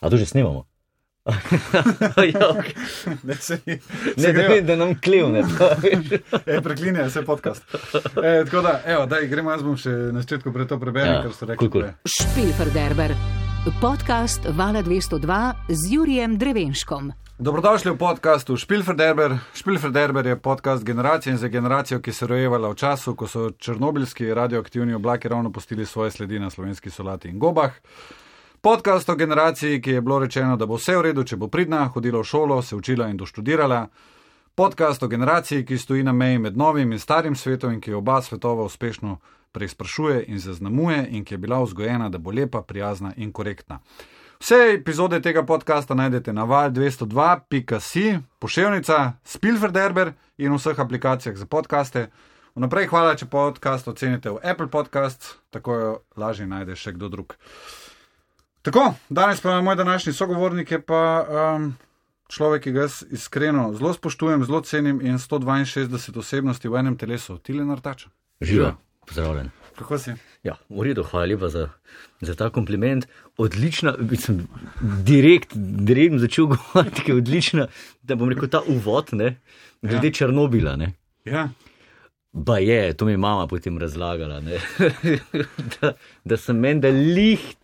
A to že snemamo? ja, okay. Ne, se ni. Ne, Se da, greva. da nam klevne. E, preklinja se podcast. E, tako da, evo, daj, gremo, jaz bom še na začetku pre to preberel, Ja, kar ste rekli. kul, kul. prej. Špilferderber, podcast Vala 202 z Jurijem Drevenškom. Dobrodošli v podkastu Špilferderber. Špilferderber je podcast generacije in za generacijo, ki se je rojevala v času, ko so črnobilski radioaktivni oblaki ravno pustili svoje sledi na slovenski solati in gobah. Podcast o generaciji, ki je bilo rečeno, da bo vse v redu, če bo pridna, hodila v šolo, se učila in doštudirala. Podcast o generaciji, ki stoji na meji med novim in starim svetom in ki oba svetova uspešno preizprašuje in zaznamuje in ki je bila vzgojena, da bo lepa, prijazna in korektna. Vse epizode tega podcasta najdete na val202.si, pošiljka Spilferderber in v vseh aplikacijah za podkaste. Vnaprej hvala, če podcast ocenite v Apple Podcasts, tako jo lažje najde še kdo drug. Tako, danes pa moj današnji sogovornik je pa um, človek, ki ga jaz iskreno zelo spoštujem, zelo cenim in 162 osebnosti v enem telesu, Tilen Artač. Živa, pozdravljen. Kako si? Ja, v redu, hvala lepa za, za ta kompliment. Odlična, sem direkt, direkt začel govoriti, ki je odlična, da bom rekel ta uvod, ne, glede ja. Černobila. Ne. Ja, Ba je, to mi je mama potem razlagala, ne, da, da sem meni, da lih.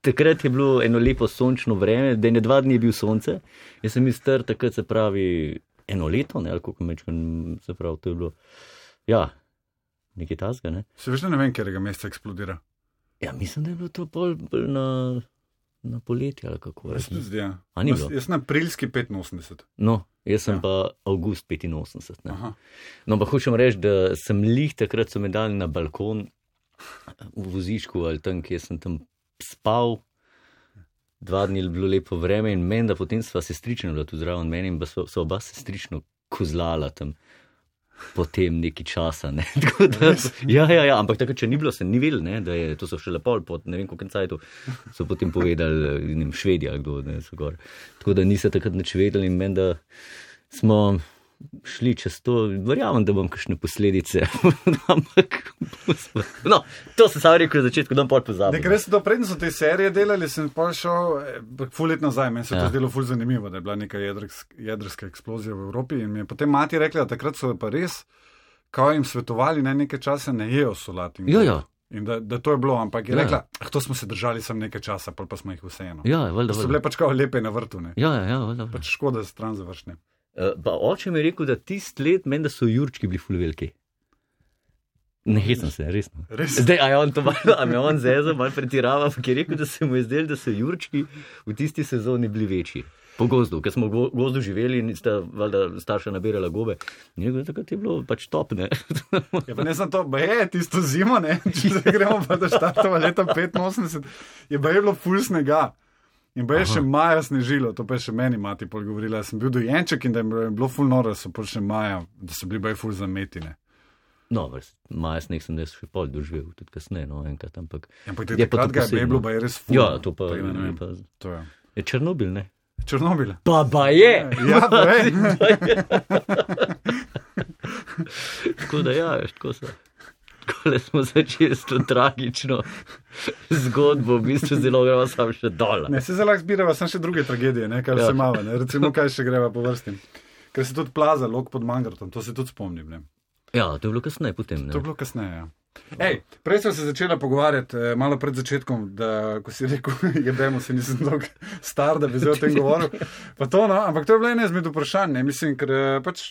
Takrat je bilo eno lepo sončno vreme, da je dva dni bil sonce. Jaz sem bil star, takrat se pravi eno leto, ne, ali kako mečem, se pravi, to je bilo. Ja, nekaj tasga, ne. se veš, da ne vem, katerega meseca eksplodira. Ja, mislim, da je bilo to bolj, bolj na, na poletje ali kako. Jaz se mi zdi, ja. A ni Jaz-? Jaz sem na aprilski 85. No, jaz sem Ja. pa avgust 85. Ne. Aha. No, pa hočem reči, da sem lih takrat so me dali na balkon v vozičku ali tam, kjer sem tam spal. Dva dni je bilo lepo vreme in meni, da potem sva sestrična bila tu zraven meni in so, so oba sestrično kozlala tam. Potem neki časa. Ne. Tako Da, ja, ja, ja, ampak takrat, če ni bilo, se ni vedel, ne, da je to so šele pol, pod ne vem, koliko cajtu so potem povedali, ne vem, švedi ali kdo, ne, so gor. Tako da niso takrat nič vedeli in meni, da smo šli čez to, verjamem, da bom kakšne posledice. ampak, no, to sem sam rekel na začetku, da bom pol pozabil. ker so to prednjo so te serije delali, sem pa šel eh, ful let nazaj. Meni se Ja. to zdelo ful zanimivo, da je bila neka jedrsk, jedrska eksplozija v Evropi. In mi je potem mati rekla, da takrat so pa res, kao jim svetovali, naj nekaj časa ne jejo solat. In, Ja, ja. in da, da to je bilo, ampak je Ja. rekla, ah, to smo se držali sem nekaj časa, pol pa smo jih vseeno. Ja, valjda, So valjda. bile pač kao lepe na vrtu, ne. Ja, ja, ja, valjda. Pač škoda, da stran završne. Uh, pa oče mi je rekel, da tisti let meni, da so jurčki bili ful veliki. Ne, hecam se, resno. Res? Zdaj, a je on to malo, a me on zezel, malo pretirava, ampak je rekel, da se mu je zdelo, da so jurčki v tisti sezoni bili večji. Po gozdu, ker smo v go- gozdu živeli in sta valjda starša nabirala gobe. Rekel, takrat je bilo pač top, ne. Ja, pa ne znam to, ba je tisto zimo, ne? če zdaj gremo pa do štartova leta 85, je je bilo ful snega. In pa je še maja snežilo, to pa je še meni mati pol govorila. Jaz sem bil dojenček in da je bilo ful noro, so pa še maja, da so bili baj ful zametine. No, vrst, maja sneg sem jaz še pol doživel, tudi kasneje, no, enkrat, ampak. Ampak Je te pa to takrat ga je bilo, pa je res ful. Ja, to pa, da ne je vem, pa To je. je Černobil, ne. Črnobil. Pa pa je! Ja, pa je. Tako da ja, tako se. Tako da smo začeli s to tragično zgodbo, v bistvu zelo gremo sam še dol. Ne, se zelo zbirava, sem še druge tragedije, ne, kar Ja. se mava, ne. Recimo, kaj še greva po vrsti. Ker se tudi plaza, lok pod Mangartom, to se tudi spomnim. Ne. Ja, to je bilo kasneje potem. To je Ne? bilo kasneje. Ja. Ej, prej sem se začela pogovarjati, eh, malo pred začetkom, da ko si rekel, jebemo se, nisem dolgo star, da bi zdaj o tem govoril. Pa to, no, ampak to je bilo eno izmed vprašanj, ne, mislim, ker eh, pač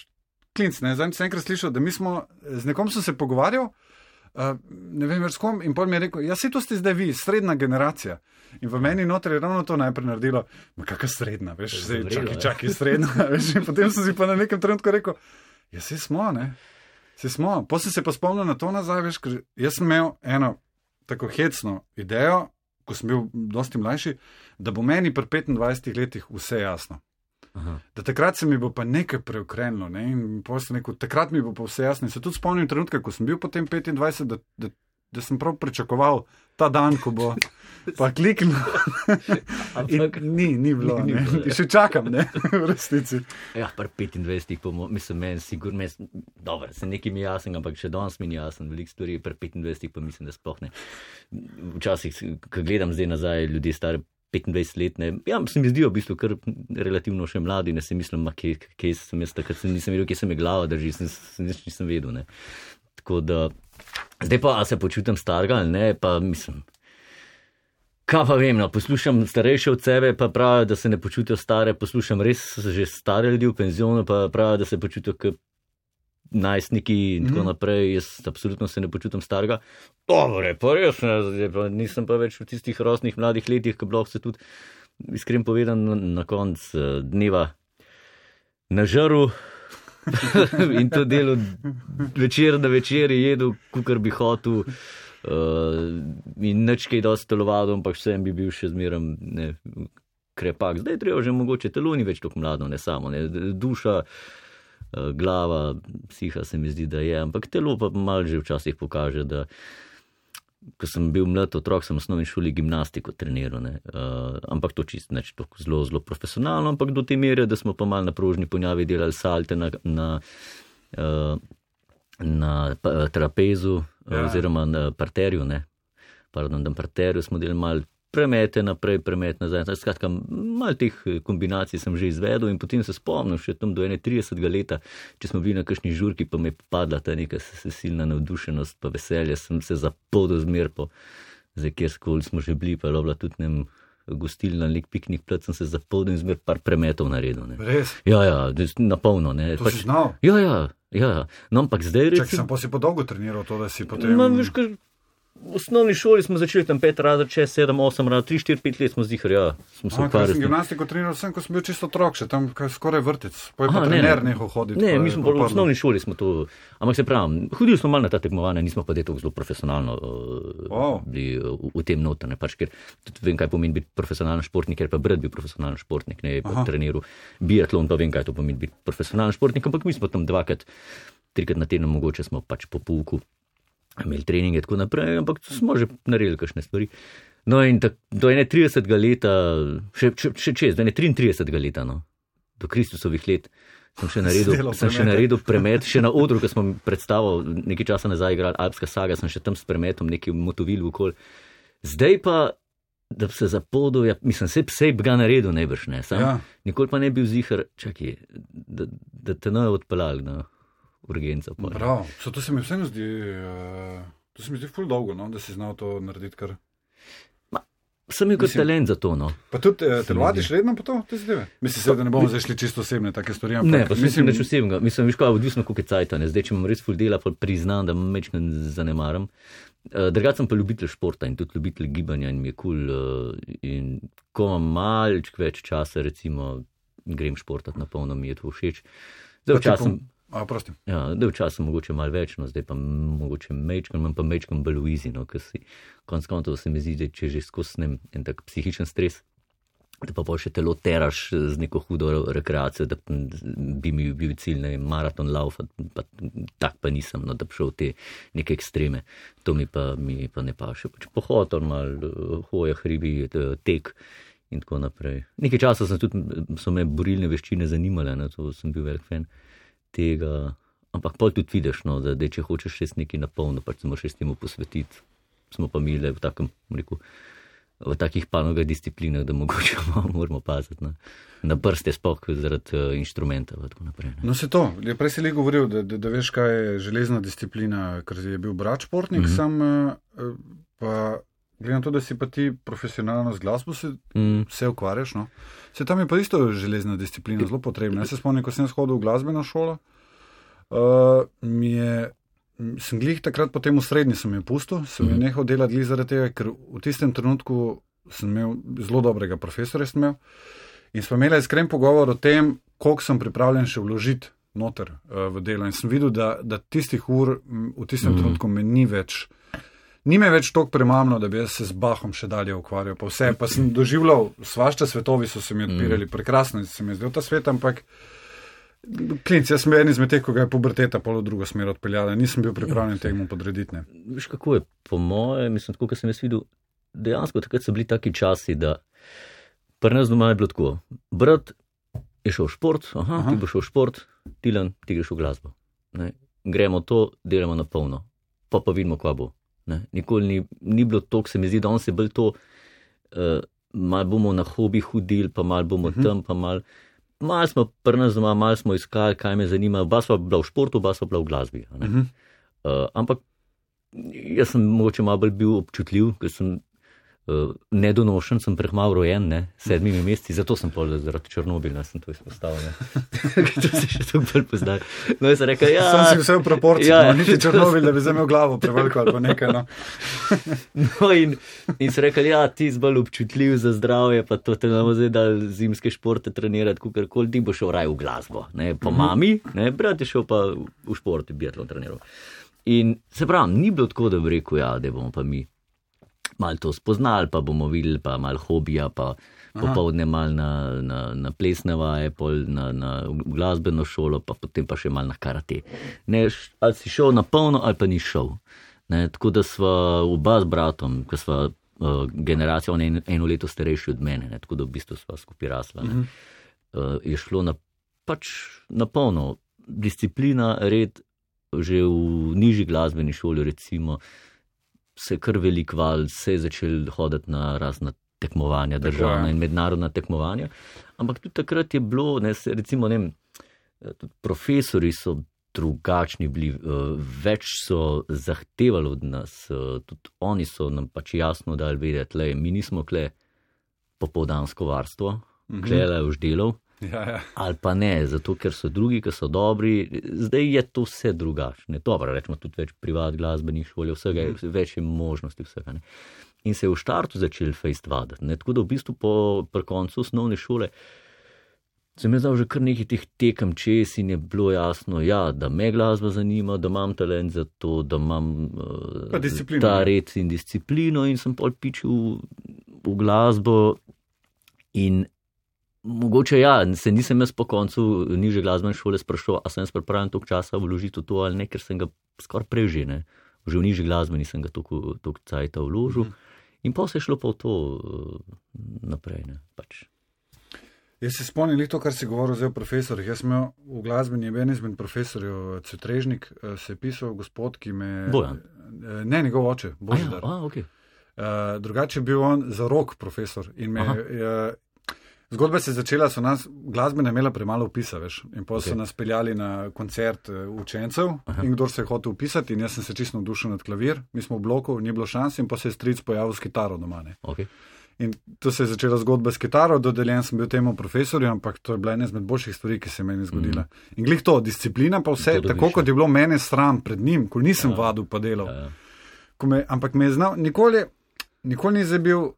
klinc, ne, zadnjič sem enkrat slišal, da mi smo, z nekom sem se pogovarjal, uh, ne vem več s kom, in pol mi je rekel, ja, se to ste zdaj vi, srednja generacija. In v meni noter je ravno to najprej naredilo, ma kakšna srednja, veš, zdaj čakaj, ja. čakaj, srednja, veš, in potem sem si pa na nekem trenutku rekel, ja, se smo, ne. Se smo. Potem sem se pa spomnil na to nazaj, veš, ker jaz sem imel eno tako hecno idejo, ko sem bil dosti mlajši, da bo meni pri 25 letih vse jasno. Aha. Da takrat se mi bo pa nekaj preukrenilo. Ne? In rekel, takrat mi bo pa vse jasno. In se tudi spomnim trenutka, ko sem bil potem 25, da, da, da sem prav pričakoval ta dan, ko bo pa kliknil. Ampak, ni, ni bilo. Ni Ne? bilo, ja. Še čakam, ne, v resnici. ja, par 25, po mo- mislim, meni sigur, mes, dobro, se nekaj mi je jasen, ampak še danes mi ni jasen, veliko stvari, par 25, pa mislim, da sploh ne. Včasih, ko gledam zdaj nazaj, ljudje stari 25 let. Ne. Ja, se mi zdijo v bistvu kar relativno še mladi, ne se mislim, ma, kje, kje sem jaz, takrat sem- nisem vedel, kje se mi glava drži, sem, sem, nič nisem vedel. Ne. Tako da, zdaj pa, se počutim starega ali ne, pa mislim. Kaj pa vem, no, poslušam starejše od sebe, pa pravijo, da se ne počutijo stare, poslušam res že stare ljudi v penzionu, pa pravijo, da se počutijo kot najstniki in tako Mhm. naprej. Jaz absolutno se ne počutim starega. Dobre, pa res, ne, pa nisem pa več v tistih rosnih mladih letih, bi lahko se tudi, iskreno povedan, na, na koncu eh, dneva nažrl. in to delo večer na večer je jedel, kukar bi hotel. Uh, in nič kaj dosti telovado, ampak vsem bi bil še zmeraj krepak. Zdaj je treba že mogoče telo ni več tako mlado, ne samo, ne, duša, uh, glava, psiha se mi zdi, da je, ampak telo pa mal že včasih pokaže, da ko sem bil mlad otrok, sem v osnovni šoli gimnastiko treniral, ne, uh, ampak to čist neč tako zelo, zelo profesionalno, ampak do te mere, da smo pa mal na prožni ponjavi delali salte na, na uh, na trapezu Ja. oziroma na parterju, ne, pardon, na parterju smo delali mal premete naprej, premet nazaj. Skratka, mal teh eh, kombinacij sem že izvedel in potem se spomnim še tam do 31. leta, če smo bili na kakšni žurki, pa je padla ta neka silna navdušenost, pa veselje, sem se zapodil zmer po, zdaj kjer skoli smo že bili, pa je bila tudi nem gostilna, nek piknik plac, sem se zapodil in zmer par premetov naredil. Ne. Res, Ja, ja, na polno. Ne. to si znal. Ja, ja, ja. No, ampak zdaj Čak, recimo. sem pa si po dolgo treniral to, da si potem. Ma, veš, kar, v osnovni šoli smo začeli tam 5 razred, 6, 7, 8 razred, 3, 4, 5 let smo zihar, ja, smo se sem ukvarjali. s tem. gimnastiko treniral, sem, ko sem bil čisto otrok, še tam skoraj vrtec. Pa Aha, ne, trener ne. nehal hoditi. Ne, pa mi je smo pa v osnovni šoli smo to, ampak se pravi, hodili smo malo na ta tekmovanja, nismo pa tako zelo profesionalno uh, O. bili uh, v, v tem notrne, pač, ker tudi vem, kaj pomeni biti profesionalen športnik, ker pa brat bil profesionalen športnik, ne, je pa treniral biatlon, pa vem, kaj to pomeni biti profesionalen športnik, ampak mi smo tam dvakrat, trikrat na teden, mogoče smo pač po pouku imeli treninge in tako naprej, ampak smo že naredili kakšne stvari. No, in tak, do 31. leta, še, še, še čez, do 33. leta, no, do Kristusovih let, sem še naredil, delal sem še premete. naredil premet, še na odru, ko smo predstavo nekaj časa nazaj igrali, Alpska saga, sem še tam s premetom neki motovil okol. Zdaj pa, da bi se zapodil, ja, mislim, se psej bi ga naredil, najbrž ne, sam. Ja. Nikoli pa ne bil zihar, čakaj, da, da te ne odpeljali na urgenco. Prav, so, to se mi vseeno zdi, uh, to se mi zdi ful dolgo, no, da si znal to narediti. Kar. Sem imel kot talent za to, no. Pa tudi mi telovadiš redno po to, te zadeve? Mislim, se, da ne bomo zdaj šli čisto osebne take stvari. Ampak, Ne, pa mislim, da če osebnega, mislim, viš, kaj, odvisno koliko je cajt, ne, zdaj, če imam res full dela, pa priznam, da mečkam zanemaram. Uh, Drugače sem pa ljubitelj športa in tudi ljubitelj gibanja in mi je kul. Cool, uh, in ko imam malčk več časa, recimo, grem športat na polno, mi je to všeč. Zdaj včasih. A, prosti. Ja, da včasih mogoče malo več, no zdaj pa mogoče mečkam, imam pa mečkam bolj v izi, no, ker si konc koncev se mi zdi, da če že skosnem en tak psihičen stres, da pa še telo teraš z neko hudo rekreacijo, da bi mi bil cilj, vem, maraton lauf, pa tak pa nisem, no, da bi šel v te neke ekstreme. To mi pa, mi pa ne paše. Pač pohod, normal, hoja, hribi, eh, tek. In tako naprej. Nekaj časa tudi, so me borilne veščine zanimale, ne, to sem bil velik fan tega. Ampak pol tudi vidiš, no, da, da če hočeš res nekaj napolno, pač se moraš res temu posvetiti. Smo pa mi le v, takem, rekel, v takih panogah disciplinah, da mogoče malo moramo paziti na, na prste, sploh zaradi uh, inštrumenta. naprej, ne. No, se to. Je prej si le govoril, da, da, da veš, kaj je železna disciplina, ker je bil brat športnik, mm. -hmm. sam uh, pa. Glede na to, da si pa ti profesionalno z glasbo se, Mm, se ukvarjaš, no? se tam je pa isto železna disciplina zelo potrebna. Jaz se spomnim, ko sem hodil v glasbeno šolo, uh, mi je, sem glih takrat potem v srednji sem jo pustil, sem jo Mhm. nehal delati glih zaradi tega, ker v tistem trenutku sem imel zelo dobrega profesorja sem imel in smo imeli iskren pogovor o tem, koliko sem pripravljen še vložiti noter uh, v delo in sem videl, da, da tistih ur m, v tistem mm. trenutku me ni več. Ni me več tako premamno, da bi se z Bahom še dalje ukvarjal. Pa, vse, pa sem doživljal, svašta svetovi so se mi odpirali, mm. prekrasno se mi je zdel ta svet, ampak klinc, jaz sem en izmed teh, ko ga je puberteta polo drugo smer odpeljala, nisem bil pripravljen temu podrediti. Ne. Veš, kako je, po mojem, mislim, tako, kot sem jaz videl, dejansko takrat so bili taki časi, da pri nas doma je bilo tako. Brat je šel v šport, aha, Aha. aha. ti boš šel v šport, Tilan, ti greš v glasbo. Ne. Gremo to, delamo na polno, pa pa vidimo, kva bo. Ne. Nikoli ni, ni bilo to, se mi zdi, da on se bolj to uh, mal bomo na hobi hodili, pa mal bomo uh -huh. tam, pa mal. Mal smo prnaz doma, mal smo iskali, kaj me zanima. Oba sva bila v športu, oba sva bila v glasbi. Uh -huh. uh, ampak jaz sem mogoče malo bolj bil občutljiv, ker sem nedonošen, sem prehmal rojen, ne, sedmimi meseci, zato sem pol zaradi Črnobila, sem to izpostavil. to se še tako bolj pozna. No, jaz sem rekel, ja. Sem si vse v proporciji, ja, no, niti Črnobil, da bi zamel glavo preveliko ali nekaj. No. no in, in sem rekel, ja, ti si bolj občutljiv za zdravje, pa to te nam zdaj da zimske športe trenirati, kukorkoli ti bo šel raj v glasbo. Ne, po mhm. mami, ne, brat je šel pa v športi, biatlon treniral. In se pravi, ni bilo tako, da bi rekel, ja, da bomo pa mi malo to spoznali, pa bomo videli, pa malo hobija, pa popovdne malo na, na, na plesne vaje, pol na, na glasbeno šolo, pa potem pa še malo na karate. Ne, ali si šel na polno, ali pa ni šel. Ne, tako da smo oba z bratom, ki smo uh, generacija, on je en, eno leto starejši od mene, ne, tako da v bistvu smo skupaj rasli. Uh, je šlo na, pač na polno. Disciplina, red, že v nižji glasbeni šoli, recimo, se je kar velik val, se je začel hoditi na razna tekmovanja, državna in mednarodna tekmovanja. Ampak tudi takrat je bilo, ne, recimo, ne, tudi profesori so drugačni bili, eh, več so zahtevali od nas, eh, tudi oni so nam pač jasno dali vedeti, da mi nismo kle popovdansko varstvo, mhm. kle le už delov. Ja, ja. Ali pa ne, zato ker so drugi, ki so dobri, zdaj je to vse drugačne. Dobro, rečemo tudi več privat glasbenih šol, vsega, mm. več je možnosti vsega. Ne. In se je v štartu začel fejst vaditi. Tako da v bistvu po koncu osnovne šole sem jaz že kar nekaj teh tekem čez in je bilo jasno, ja, da me glasba zanima, da imam talent za to, da imam uh, ta red in disciplino in sem pol pičil v glasbo. In Mogoče ja, se nisem jaz po koncu niže glasbene šole sprašoval, ali sem jaz pripravljen toliko časa vložiti v to ali ne, ker sem ga skoraj prežene. Že v nižji glasbeni sem ga toliko cajta vložil mm. in pa se je šlo pa v to uh, naprej. Pač. Jaz se spomnim to, kar si govoril zdaj o profesorjih. Jaz sem v glasbeni en izmed profesorjev, Cetrežnik, eh, se je pisal gospod, ki me. Bojan. Eh, ne, njegov oče, Božidar. Ja, okay. uh, drugače je bil on za rok profesor in me je. Zgodba se je začela, so nas glasbena imela premalo upisa, veš. In potem okay. so nas peljali na koncert eh, učencev Aha. in kdo se je hotel upisati, in jaz sem se čisto navdušil nad klavir, mi smo v bloku, ni bilo šans, in potem se je stric pojavil s kitaro doma. Okay. In to se je začela zgodba s kitaro, dodeljen sem bil temu profesorju, ampak to je bila ena izmed boljših stvari, ki se je meni zgodila. Mm. In glih to, disciplina pa vse, tako kot je bilo mene sram pred njim, ko nisem ja. vadil pa delal. Ja. ja. Me, ampak me je znal, nikoli, nikoli ni zabil,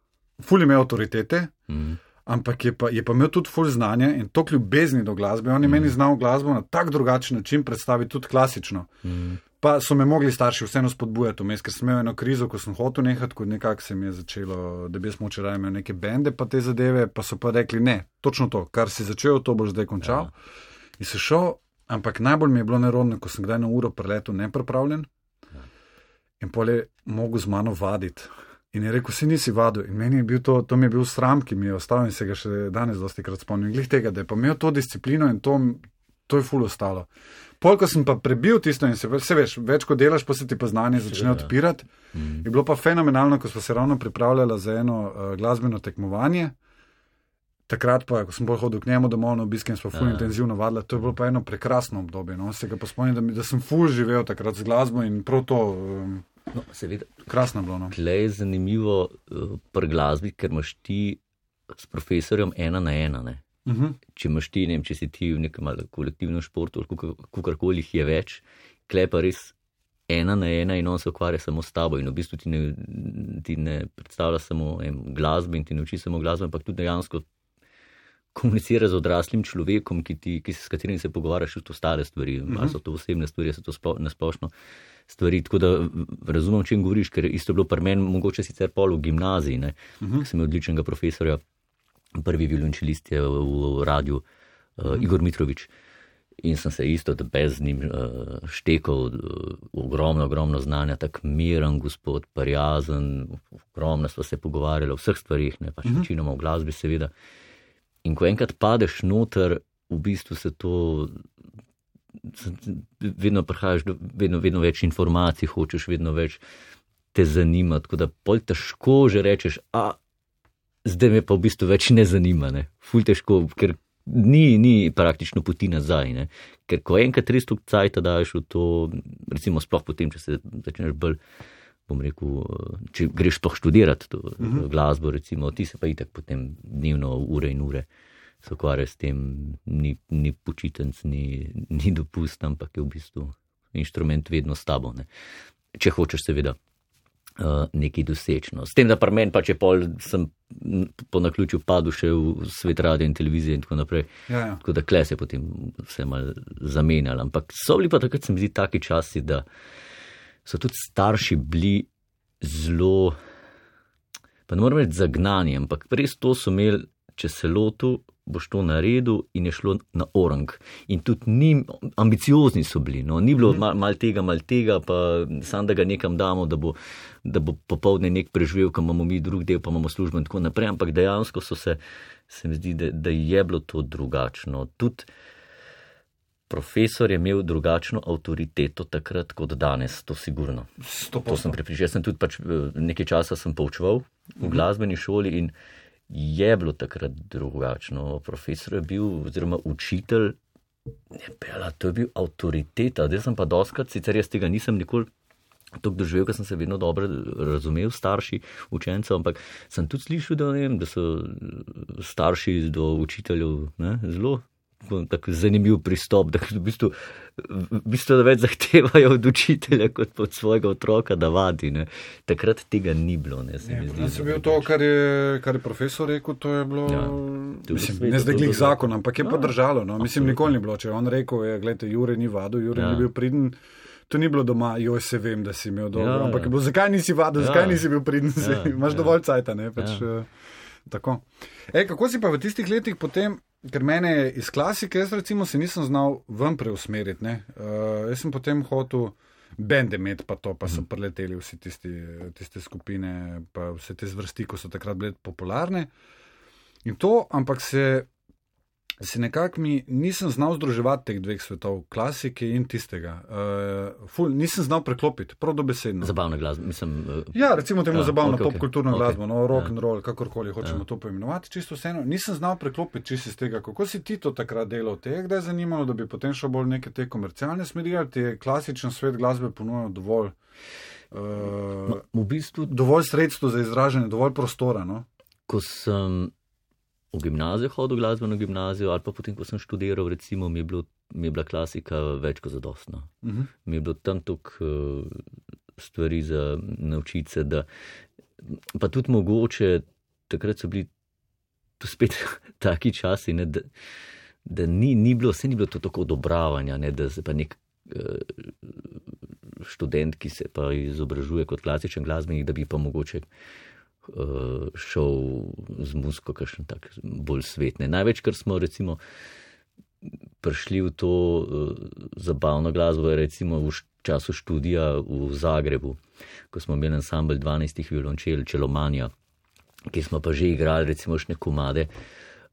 ful ime avtoritete. Mm ampak je pa, je pa imel tudi ful znanja in to ljubezni do glasbe. On je mm. meni znal glasbo na tak drugačen način predstaviti, tudi klasično. Mm. Pa so me mogli starši vseeno spodbujati, vmes, ker sem imel eno krizo, ko sem hotel nehati, ko nekako se mi je začelo, da bi smo včeraj imeli neke bende, pa te zadeve, pa so pa rekli, ne, točno to, kar si začel, to boš zdaj končal. Ja. In se šel, ampak najbolj mi je bilo nerodno, ko sem kdaj na uro preletel nepripravljen ja. in pole mogel z mano vaditi. In je rekel, si nisi vadil. In meni je bil to, to mi je bil sram, ki mi je ostal in se ga še danes dosti krat spomnim. Glih tega, da je pa imel to disciplino in to, to je fulo ostalo. Polk sem pa prebil tisto in se, se veš, več kot delaš, pa se ti pa znanje začne ja. odpirati. Mm. Je bilo pa fenomenalno, ko smo se ravno pripravljali za eno uh, glasbeno tekmovanje. Takrat pa, ko sem bolj hodil k njemu domov na obisk in smo fully ja. intenzivno vadili, to je bilo pa eno prekrasno obdobje. No? Se ga pa spomnim, da, da sem fully živel takrat z glasbo in prav to. Um, No, seveda, Krasno bilo. No. Je zanimivo uh, pri glasbi, ker imaš ti s profesorjem ena na ena. Uh mhm. -huh. Če imaš ti, ne vem, če si ti v nekem kolektivnem športu, kakorkoli jih je več, klepa res ena na ena in on se ukvarja samo s tabo in v bistvu ti ne, ti ne predstavlja samo glasbe in ti ne uči samo glasbe, ampak tudi dejansko komunicira z odraslim človekom, ki ti, ki s katerim se pogovarjaš tudi o stare stvari, uh -huh. ali so to osebne stvari, so to splošno. Splo, stvari. Tako da razumem, o čem govoriš, ker isto je bilo pri meni, mogoče sicer pol v gimnaziji, uh mhm. -huh. sem imel odličnega profesorja, prvi violončelist je v, v radiju, uh, uh -huh. Igor Mitrovič. In sem se isto, da brez njim uh, štekal, uh, ogromno, ogromno znanja, tako miren, gospod, prijazen, ogromno smo se pogovarjali o vseh stvarih, ne pač uh -huh. večinoma o glasbi, seveda. In ko enkrat padeš noter, v bistvu se to vedno prihajaš do vedno, vedno več informacij, hočeš vedno več te zanimati. Tako da pol težko že rečeš, a zdaj me pa v bistvu več ne zanima, ne. Ful težko, ker ni, ni praktično poti nazaj, ne. Ker ko enkrat res tu cajt daš v to, recimo sploh potem, če se začneš bolj, bom rekel, če greš sploh študirati to uh -huh. glasbo, recimo, ti se pa itak potem dnevno ure in ure se ukvarja s tem, ni, ni počitenc, ni, ni dopust, ampak je v bistvu inštrument vedno s tabo, ne. Če hočeš seveda uh, nekaj dosečno. S tem, da pa meni pač je pol, sem po naključju padel še v svet radio in televizije in tako naprej. Ja, ja. Tako da kles je potem vse mal zamenjal. Ampak so bili pa takrat, se mi zdi, taki časi, da so tudi starši bili zelo, pa ne morem reči zagnani, ampak res to so imeli, če se lotu, boš to naredil in je šlo na orang. In tudi ni, ambiciozni so bili, no, ni bilo mal, mal tega, mal tega, pa sam da ga nekam damo, da bo, da bo popovdne nek preživel, ko imamo mi drug del, pa imamo službo in tako naprej, ampak dejansko so se, se mi zdi, da, da je bilo to drugačno. Tudi profesor je imel drugačno avtoriteto takrat kot danes, to sigurno. To sem pripričal. Jaz sem tudi pač nekaj časa poučeval v glasbeni šoli in je bilo takrat drugačno. Profesor je bil, oziroma učitelj, ne pela, to je bil avtoriteta. Zdaj sem pa doskrat, sicer jaz tega nisem nikoli. To doživel, ker sem se vedno dobro razumel, starši učencev, ampak sem tudi slišal, da, vem, da so starši do učiteljev ne, zelo tako zanimiv pristop, da v bistvu, v bistvu da več zahtevajo od učitelja kot od svojega otroka, da vadi. Ne. Takrat tega ni bilo. Ne, se Ne, mi zdi, sem bil to, pač- kar je, kar je profesor rekel, to je bilo. Ja. Ja. To Mislim, ne zdaj glih zakon, ampak je pa Ja, držalo. No. Mislim, nikoli ni bilo. Če on rekel, je, gledajte, Jure ni vadil, Jure Ja. ja. ni bil pridn. To ni bilo doma, joj se vem, da si imel dobro, Ja, ja, ampak ja. je bilo, zakaj nisi vadil, Ja. zakaj nisi bil pridn, Ja, ja, imaš ja. ja. dovolj cajta. Ne, pač, Ja. ja. Tako. E, kako si pa v tistih letih potem, ker mene iz klasike, jaz recimo se nisem znal ven preusmeriti. ne. Uh, jaz sem potem hotel bende imeti, pa to, pa so preleteli vsi tisti, tiste skupine, pa vse te zvrsti, ko so takrat bile popularne. In to, ampak se, se nekako mi nisem znal združevati teh dveh svetov, klasike in tistega. Uh, ful, nisem znal preklopiti, prav dobesedno. Zabavna glasba, mislim. eh, Ja, recimo temu Ja, ja, zabavno okay, popkulturno okay. Glasbo, no, rock Ja. and roll, kakorkoli hočemo ja. to poimenovati, čisto vseeno. Nisem znal preklopiti čisto iz tega, kako si ti to takrat delal. Te je kdaj zanimalo, da bi potem šel bolj neke te komercialne smeri, ali ti je klasičen svet glasbe ponujal dovolj, uh, V bistvu, dovolj sredstev za izražanje, dovolj prostora. No? ko sem v gimnazijo hodil, glasbeno gimnazijo, ali pa potem, ko sem študiral, recimo, mi je, bilo, mi je bila klasika več kot zadostna. Uh -huh. mi je bilo tam toliko uh, stvari za naučiti se, da pa tudi mogoče takrat so bili tu spet taki časi, ne, da, da ni, ni bilo, vse ni bilo to tako odobravanja, ne, da se pa nek uh, študent, ki se pa izobražuje kot klasičen glasbenik, da bi pa mogoče uh, šel z muziko, kakšen tak bolj svetne. Največ, kar smo recimo prišli v to uh, zabavno glasbo, je recimo v času študija v Zagrebu, ko smo imeli ansambl 12 violončel, čelomanja, ki smo pa že igrali recimo še komade.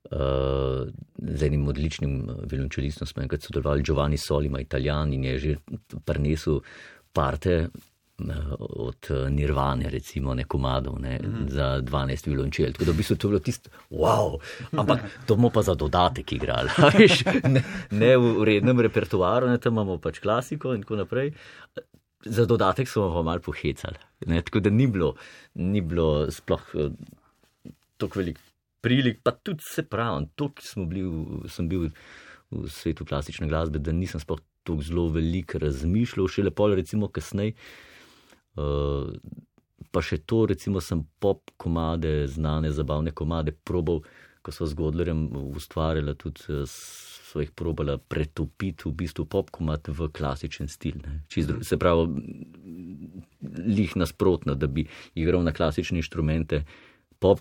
Uh, z enim odličnim violončelistom smo enkrat sodelovali, Giovanni Solima, italijan in je že prinesel parte od uh, Nirvane, recimo, ne komadov, ne, mm za 12 violončel. Tako da v bistvu to je bilo tisto, wow, ampak to bomo pa za dodatek igrali. veš, ne, ne v rednem repertoaru, ne, tam imamo pač klasiko in tako naprej. Za dodatek smo pa malo pohecali. Ne, tako da ni bilo, ni bilo sploh eh, tako velik prilik, pa tudi se pravi, to, ki smo bili, v- sem bil v svetu klasične glasbe, da nisem sploh tako zelo veliko razmišljal, šele pol recimo kasneje. Uh, pa še to, recimo, sem pop komade, znane, zabavne komade, probal, ko so z Godlerjem ustvarjala, tudi eh, so jih probala pretopiti v bistvu pop komad v klasičen stil. dru- Se pravi, lih nasprotno, da bi igral na klasične inštrumente pop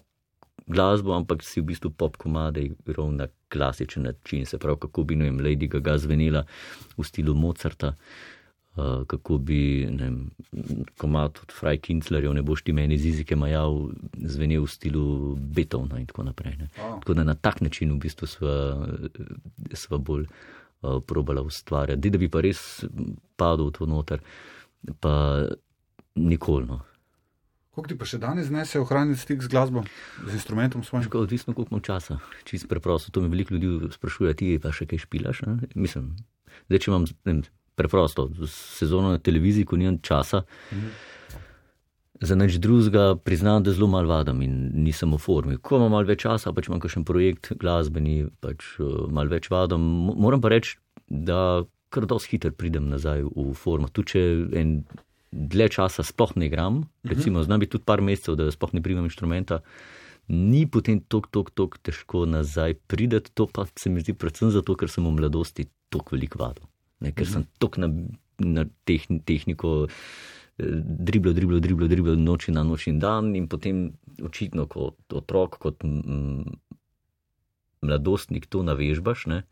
glasbo, ampak si v bistvu pop komade igral na klasičen način. Se pravi, kako bi, ne vem, Lady Gaga zvenela v stilu Mozarta. Uh, kako bi ne komat od Fraj Kinclerjev, ne boš ti meni z jezike majal, zvenel v stilu Beethovna in tako naprej. Ne. Wow. Tako da na tak način v bistvu sva, sva bolj uh, probala ustvarjati. Di, Da bi pa res padel v to noter, pa nikoli. No. Kako ti pa še danes znese ohraniti stik z glasbo, z instrumentom svojim? Ško, odvisno, koliko imam časa. Čist preprosto, to me veliko ljudi sprašuje, ti pa še kaj špilaš. Ne? Mislim, zdaj, če imam vem, preprosto sezono na televiziji, ko nimam časa, mhm. za nič drugega priznam, da zelo malo vadam in nisem v formi. Ko imam malo več časa, pač imam kakšen projekt glasbeni, pač uh, malo več vadam. Moram pa reči, da kar dosti hitro pridem nazaj v formo. Tu, če en dlje časa sploh ne igram, recimo, znam biti tudi par mesecev, da sploh ne primem inštrumenta, ni potem tako, tako, tako težko nazaj prideti. To pa se mi zdi predvsem zato, ker sem v mladosti tako veliko vadil, ne, ker sem tako na, na tehn, tehniko. Driblo, driblo, driblo, driblo, noč in noč in dan, in potem očitno kot otrok, kot mladostnik to navežbaš, ne,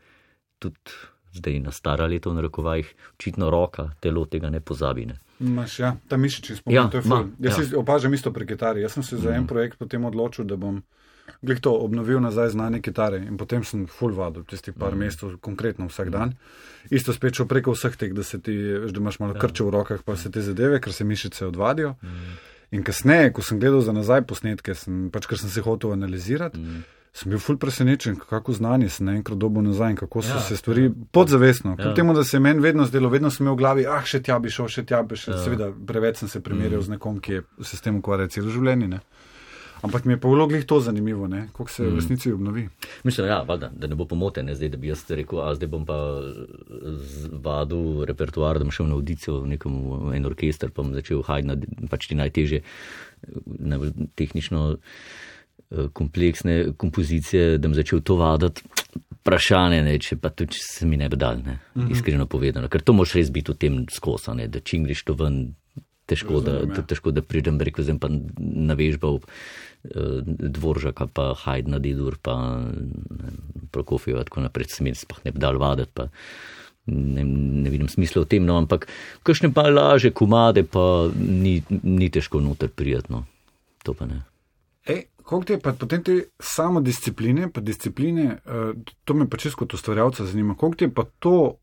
tudi zdaj na stara leta, v narekovajih, očitno roka, telo tega ne pozabi. Ne. Maš, ja, ta mišični spomin, ja, to je fajn. Jaz ja. opažam isto pri kitari. Jaz sem se za mm. en mhm. projekt potem odločil, da bom glih to obnovil nazaj znanje kitare in potem sem full vadil tistih par mm. mesecev, konkretno vsak dan. Isto spet šel preko vseh teh, da se ti, da imaš malo ja. krče v rokah, pa se te zadeve, ker se mišice odvadijo. Mm. In kasneje, ko sem gledal za nazaj posnetke, sem, pač ker sem se hotel analizirati. Mm sem bil ful presenečen, kako znanje sem naenkrat dobil nazaj in kako so ja, se stvari ja. podzavestno. Kljub ja. temu, da se je meni vedno zdelo, vedno sem imel v glavi, ah, še tja bi šel, še tja bi šel. Ja. Seveda, preveč sem se primerjal mm. z nekom, ki je se s tem ukvarjal celo življenje. Ne? Ampak mi je pa vlogih to zanimivo, kako se mm. v resnici obnovi. Mislim, ja, valda, da ne bo pomote, ne zdaj, da bi jaz rekel, a zdaj bom pa vadil repertoar, da bom šel na audicijo v nekem en orkester, pa bom začel hajti na pač ti najtežje, najbolj tehnično. Eh, kompleksne kompozicije, da bom začel to vaditi. Vprašanje je, če pa tudi če se mi ne bi dal, ne, mm -hmm. iskreno povedano, ker to moš res biti v tem skosane, da čim greš to ven, težko, da, ja. težko da pridem, rekel sem pa navežbal eh, dvoržaka, pa hajd na didur, pa prokofijo, tako naprej, se mi sploh ne bi dal vaditi, pa ne, ne vidim smisla v tem, no, ampak kakšne pa laže komade, pa ni, ni težko noter prijetno, to pa ne. Ej, ti je pa potem te samo discipline, pa discipline, uh, to me pa čisto kot ustvarjalca zanima, ti je pa to,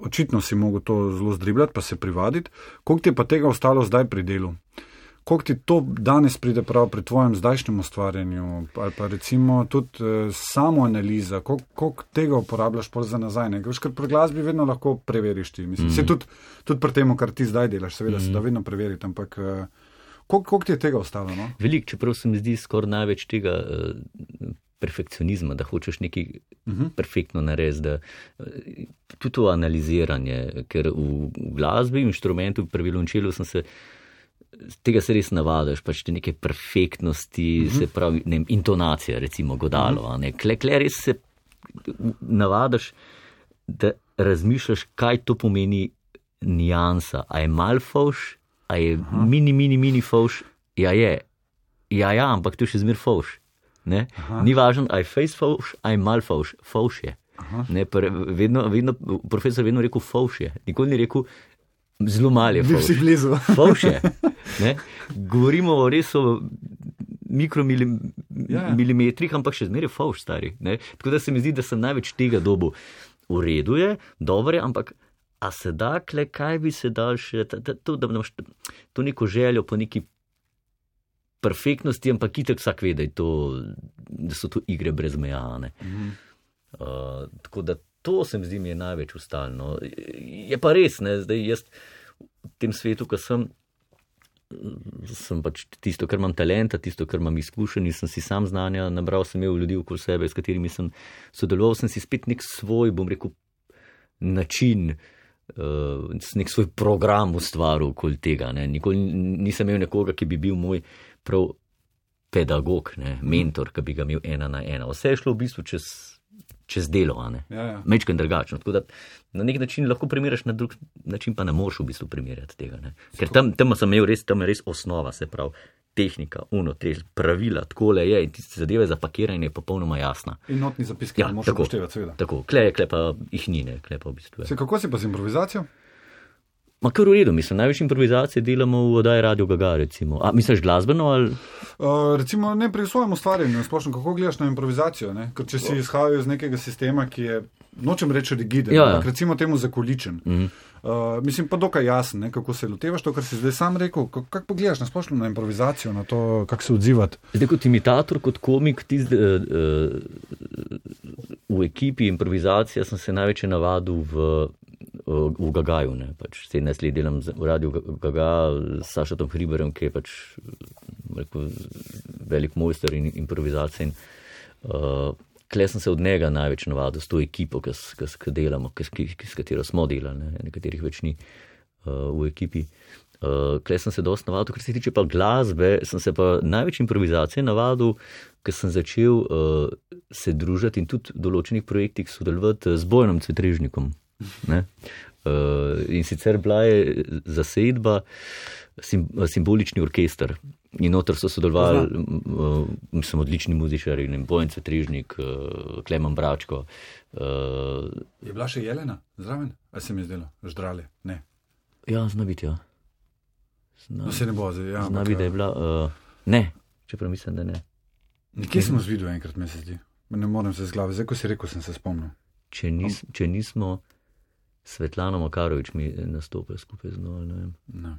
očitno si mogel to zelo zdribljati, pa se privaditi, koliko ti je pa tega ostalo zdaj pri delu? Koliko ti to danes pride prav pri tvojem zdajšnjem ustvarjanju, ali pa recimo tudi uh, samo analiza, koliko, koliko tega uporabljaš pol za nazaj, ne? Ker pri glasbi vedno lahko preveriš ti, mislim, mm -hmm. tudi, tudi pri tem, kar ti zdaj delaš, seveda mm -hmm. se da vedno preveriti, ampak. Uh, Koliko ti je tega ostalo? No? Veliko, čeprav se mi zdi skoraj največ tega uh, perfekcionizma, da hočeš nekaj uh mhm. -huh. perfektno narediti. Uh, tudi to analiziranje, ker v, v glasbi, v inštrumentu, pri violončelu sem se. Tega se res navadiš, pač te neke perfektnosti, uh mhm. -huh. se pravi, ne, intonacija, recimo, godalo. Uh -huh. Kle, kle res se navadiš, da razmišljaš, kaj to pomeni nijansa. A je malfauš, A je Aha. mini, mini, mini fauš? Ja, je. Ja, ja, ampak tu še zmer fauš. Ni važno, aj face fauš, aj mal fauš. Fauš je. Ne, vedno, vedno, profesor vedno rekel fauš je. Nikoli ni rekel zelo mal je. Fauš. blizu. fauš je. Ne? Govorimo o res o mikromilimetrih, ja, ja. ampak še zmer je fauš stari. Ne? Tako da se mi zdi, da sem največ tega dobu. V redu je, dobro je, ampak a se da, kle, kaj bi se dal še, to, da imaš to neko željo po neki perfektnosti, ampak kitek vsak ve, da, to, da so to igre brez meja. Mhm. Uh, tako da to se mi zdi mi je največ ustalno. Je pa res, ne, zdaj jaz v tem svetu, ko sem. Sem pač tisto, kar imam talenta, tisto, kar imam izkušenj, sem si sam znanja, nabral sem imel ljudi okoli sebe, s katerimi sem sodeloval, sem si spet nek svoj, bom rekel, način uh, uh, nek svoj program ustvaril okoli tega. Ne. Nikoli nisem imel nekoga, ki bi bil moj prav pedagog, ne, mentor, ki bi ga imel ena na ena. Vse je šlo v bistvu čez, čez delo, ja, ja. mečken drugačno. Tako da na nek način lahko primerjaš, na drug način pa ne moreš v bistvu primerjati tega. Ne. Ker tam, tam sem imel res, tam je res osnova, se pravi tehnika, uno, te pravila, tako le je in tiste zadeve za pakiranje je popolnoma jasna. In notni zapiski, ja, lahko upoštevati, seveda. Tako, kleje, klepa jih ni, ne, klepa v bistvu. Se, kako si pa z improvizacijo? Ma kar v redu, mislim, največ improvizacije delamo v oddaji Radio Gaga, recimo. A misliš glasbeno ali? Uh, recimo ne pri svojem ustvarjanju, splošno, kako gledaš na improvizacijo, ne? ker če si izhajal iz nekega sistema, ki je nočem reči rigiden, Ja, ja. ampak recimo temu zakoličen. Mhm. Uh, mislim pa dokaj jasen, ne, kako se lotevaš to, kar si zdaj sam rekel. Kako kak pogledaš na splošno na improvizacijo, na to, kako se odzivati? Zdaj, kot imitator, kot komik, tist, uh, uh, v ekipi improvizacije sem se največ navadil v, v Gagaju. Pač 17 let delam v radiju Ga- Gaga s Sašatom Hriberem, ki je pač rekel, velik mojster in improvizacije. In, uh, Kle sem se od njega največ navadil s to ekipo, ki s- ki s- ki delamo, ki s- ki- ki- s katero smo delali, ne, nekaterih več ni uh, v ekipi. Uh, Klej sem se dosti navadil, kar se tiče pa glasbe, sem se pa največ improvizacije navadil, ker sem začel uh, se družiti in tudi v določenih projektih sodelovati z Bojnom Cvetrežnikom. Ne? Uh, in sicer bila je zasedba, sim, simbolični orkester. In noter so sodelovali, uh, mislim, odlični muzičari, ne vem, Bojan Cvetrežnik, uh, Klemen Bračko. Uh, Je bila še Jelena zraven? A se mi je zdelo, ždrale? Ne. ja, zna biti, ja. Zna, No, se ne bo zdaj. Ja, zna biti, da je bila. Uh, ne, čeprav mislim, da ne. Nekje smo z videl enkrat, mi se zdi. Ne morem se z glave, zdaj ko si rekel, sem se spomnil. Če, nis, če nismo Svetlana Makarovič mi nastopili skupaj z vem. Ne.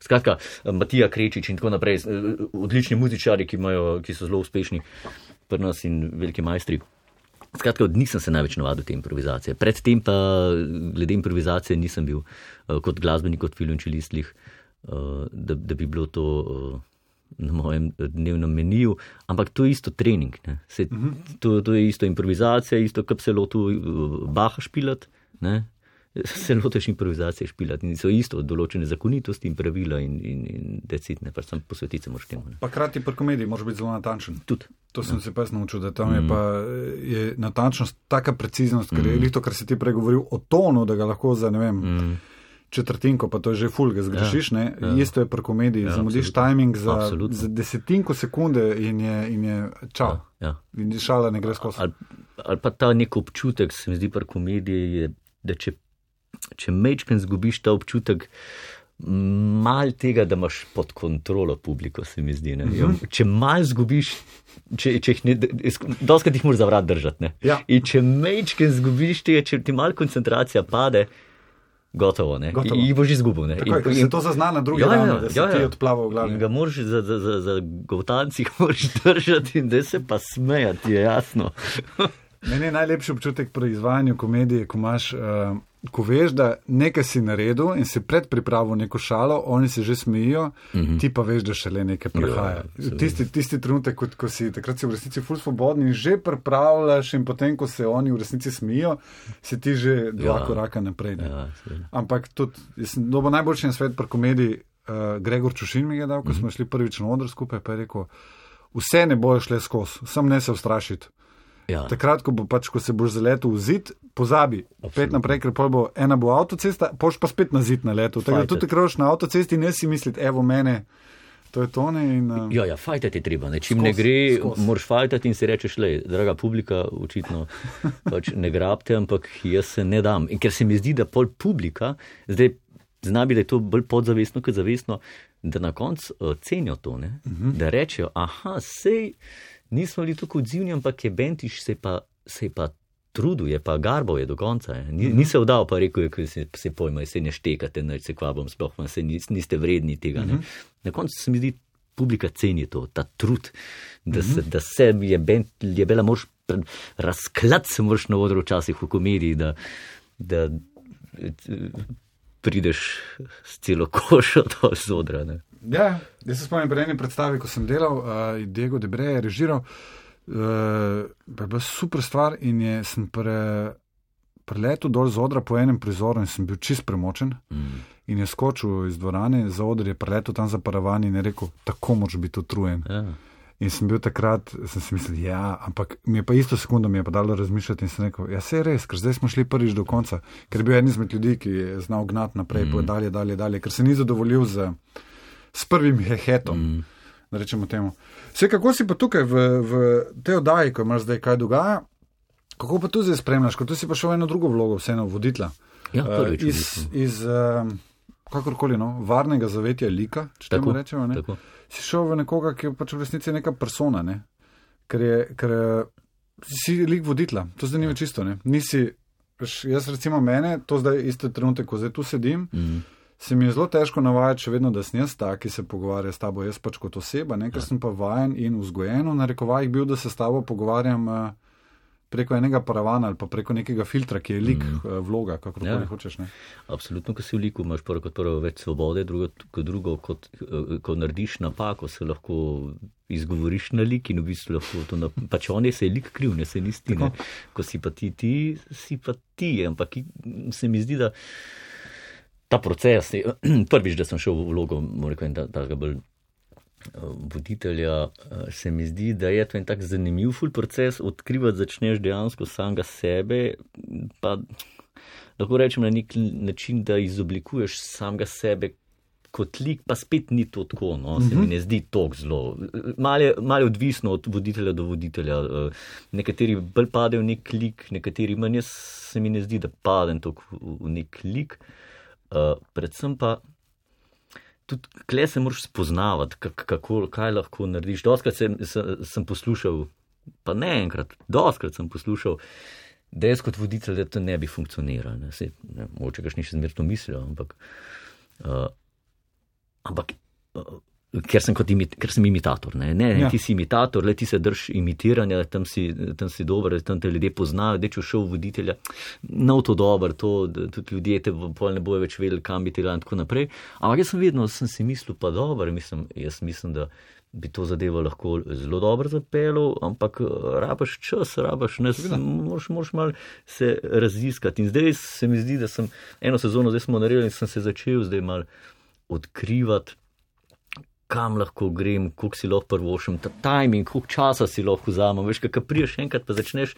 Skratka, Matija Krečič in tako naprej, eh, odlični muzičari, ki, imajo, ki so zelo uspešni pri nas in veliki majstri. Skratka, od njih sem se največ navadil te improvizacije. Predtem pa glede improvizacije nisem bil eh, kot glasbenik, kot violončelist, eh, da, da bi bilo to na mojem dnevnem meniju, ampak to je isto trening. Se, to, to je isto improvizacija, isto, kot se lotu Baha špilat. Ne? Se loteš improvizacije špilati in so isto določene zakonitosti in pravila in, in, in decitne, pač sam posvetiti se moraš temu. Ne? Pa krati pri komediji moraš biti zelo natančen. Tudi. To sem se pa jaz naučil, da tam je pa je natančnost, taka preciznost, ker je mm. to, kar si ti prej govoril o tonu, da ga lahko za ne vem. Mm. Četrtinko, pa to je že ful, ga zgrešiš, ja, ja. isto je pri komediji, ja, zamudiš absolutno. timing za, Absolutno. za desetinko sekunde in je, in je čau. Ja. In šala ne gre skozi. Ali, ali pa ta nek občutek, se mi zdi pri komediji, je, da če, če mečken zgubiš ta občutek, mal tega, da imaš pod kontrolo publiko, se mi zdi. Uh -huh. Če mal zgubiš, če, če jih ne, doskrat jih moraš zavrat držati. ne. Ja. In če mečken zgubiš tega, če ti mal koncentracija pade, gotovo, ne. Gotovo. In boš izgubil. ne. Tako ker se to zazna na drugi Ja, ja, ravni, da se ja, ti ja. odplava v glavi. In ga moraš za, za, za, za govtancih moraš držati in da se pa smejati, je jasno. Meni je najlepši občutek pri izvajanju komedije, ko, imaš, uh, ko veš, da nekaj si naredil in si pred pripravo neko šalo, oni se že smejijo, uh -huh. ti pa veš, da šele nekaj prihaja. seveda. tisti, tisti trenutek, ko, ko si takrat si v resnici ful svobodni in že pripravljaš in potem, ko se oni v resnici smejijo, si ti že dva Ja. koraka naprej. ne. Ja, seveda. Ampak tudi, jaz sem dobil najboljši na svet pri komediji, uh, Gregor Čušin mi je dal, ko Mhm. smo šli prvič na odr skupaj, pa je rekel, vse ne bojo šle skozi, sam ne se ustrašiti. Ja. Takrat, ko, bo pač, ko se boš zaletel v zid, pozabi, pet naprej, ker bo ena bo avtocesta, poš pa spet na zid na letu. Tako da tudi kroš na avtocesti in ne si misliti, evo mene, to je tone. In, uh, Ja, ja, fajtati je treba. Ne. Čim Skozi, ne gre, skozi. moraš fajtati in si rečeš, le, draga publika, očitno pač ne grabte, ampak jaz se ne dam. In ker se mi zdi, da pol publika, zdaj zna bi, da je to bolj podzavestno kot zavestno, da na koncu uh, cenijo to, uh -huh. da rečejo, aha, sej nismo bili tako odzivni, ampak je Bentiš se pa, se pa trudil, je pa garbal je do konca. je. Ni, ni se vdal, pa rekel je, se, se pojma, se ne štekate, ne se kvabom, sploh vam se nis, niste vredni tega. Uh -huh. Na koncu se mi zdi, publika ceni to, ta trud, da se, da se je, ben, je bila mož razklad, se moraš na odru včasih v komediji, da, da eh, prideš s celo košo do zodra. Ne. Ja, jaz se spomnim pri eni predstavi, ko sem delal, uh, Diego Debre je režiral, uh, je bila super stvar in je, sem pre, preletel dol z odra po enem prizoru in sem bil čist premočen. Mm. In je skočil iz dvorane, za odr je preletel tam za paravan in je rekel, tako moč biti utrujen. Ja. In sem bil takrat, sem si mislil, ja, ampak mi je pa isto sekundo mi je pa dalo razmišljati in sem rekel, ja, se je res, ker zdaj smo šli prvič do konca, ker je bil eden izmed ljudi, ki je znal gnati naprej, mm. dalje, dalje, dalje, ker se ni zadovoljil z, s prvim hehetom, mm. da rečemo temu. Vse kako si pa tukaj v, v tej oddaji, ko imaš zdaj kaj dogaja, kako pa tu zdaj spremljaš, ko tu si pa šel v eno drugo vlogo, vseeno voditla. Ja, prvič, uh, v iz, bistvu. iz uh, kakorkoli, no, varnega zavetja lika, če Tako, rečemo. Ne? tako. Si šel v nekoga, ki je pač v resnici neka persona, ne? ker je, ker je, si lik voditla, to zdaj ni več čisto, ne? nisi jaz recimo mene, to zdaj iste trenutek, ko zdaj tu sedim, Mm. se mi je zelo težko navajati, še vedno, da sem jaz ta, ki se pogovarja s tabo, jaz pač kot oseba, ne, Ja. ker sem pa vajen in vzgojen v narekovajih bil, da se s tabo pogovarjam uh, preko enega paravana ali pa preko nekega filtra, ki je lik, mm. vloga, kako Ja. hočeš. Ne. Absolutno, ko si v liku, imaš prvo kot prvo več svobode, drugo kot drugo, kot, eh, ko narediš napako, se lahko izgovoriš na lik in v bistvu lahko to, nap- pač on je se je lik kriv, ne se nisi ti, ne. Ko si pa ti, ti si pa ti, ampak se mi zdi, da ta proces, prvič, da sem šel v vlogo, moram reči, da, da ga bolj voditelja, eh, se mi zdi, da je to en tak zanimiv ful proces, odkrivati začneš dejansko samega sebe, pa lahko rečem na nek način, da izoblikuješ samega sebe kot lik, pa spet ni to tako, no, se mi ne zdi tako zelo. Malo je, odvisno od voditelja do voditelja. eh, Nekateri bolj padejo v nek lik, nekateri manj, jaz se mi ne zdi, da padem tako v nek lik. Uh, predvsem pa tudi kle se moraš spoznavati, kak- kako, kaj lahko narediš. Doskrat sem, sem, sem poslušal, pa ne enkrat, doskrat sem poslušal, da jaz kot voditelj, da to ne bi funkcioniralo. Ne. Sej, ne, mogoče ga še zmerno mislil, ampak. Uh, ampak uh, ker, sem imit, ker sem imitator. Ne, ne, Ja. ti si imitator, le ti se drž imitiranja, tam si, tam si dober, tam te ljudje poznajo, da če šel voditelja, no to dober, to, tudi ljudje te pol ne bojo več vedeli, kam bi ti dal in tako naprej. Ampak jaz sem vedno sem si mislil, pa dober, mislim, jaz mislim, da bi to zadevo lahko zelo dobro zapeljal, ampak eh, rabaš čas, rabaš ne, moraš, moraš mal se raziskati. In zdaj se mi zdi, da sem eno sezono, zdaj smo naredili in sem se začel zdaj mal odkrivati, kam lahko grem, koliko si lahko prvošem, ta timing, koliko časa si lahko vzamem. Veš, kaj priješ enkrat, pa začneš,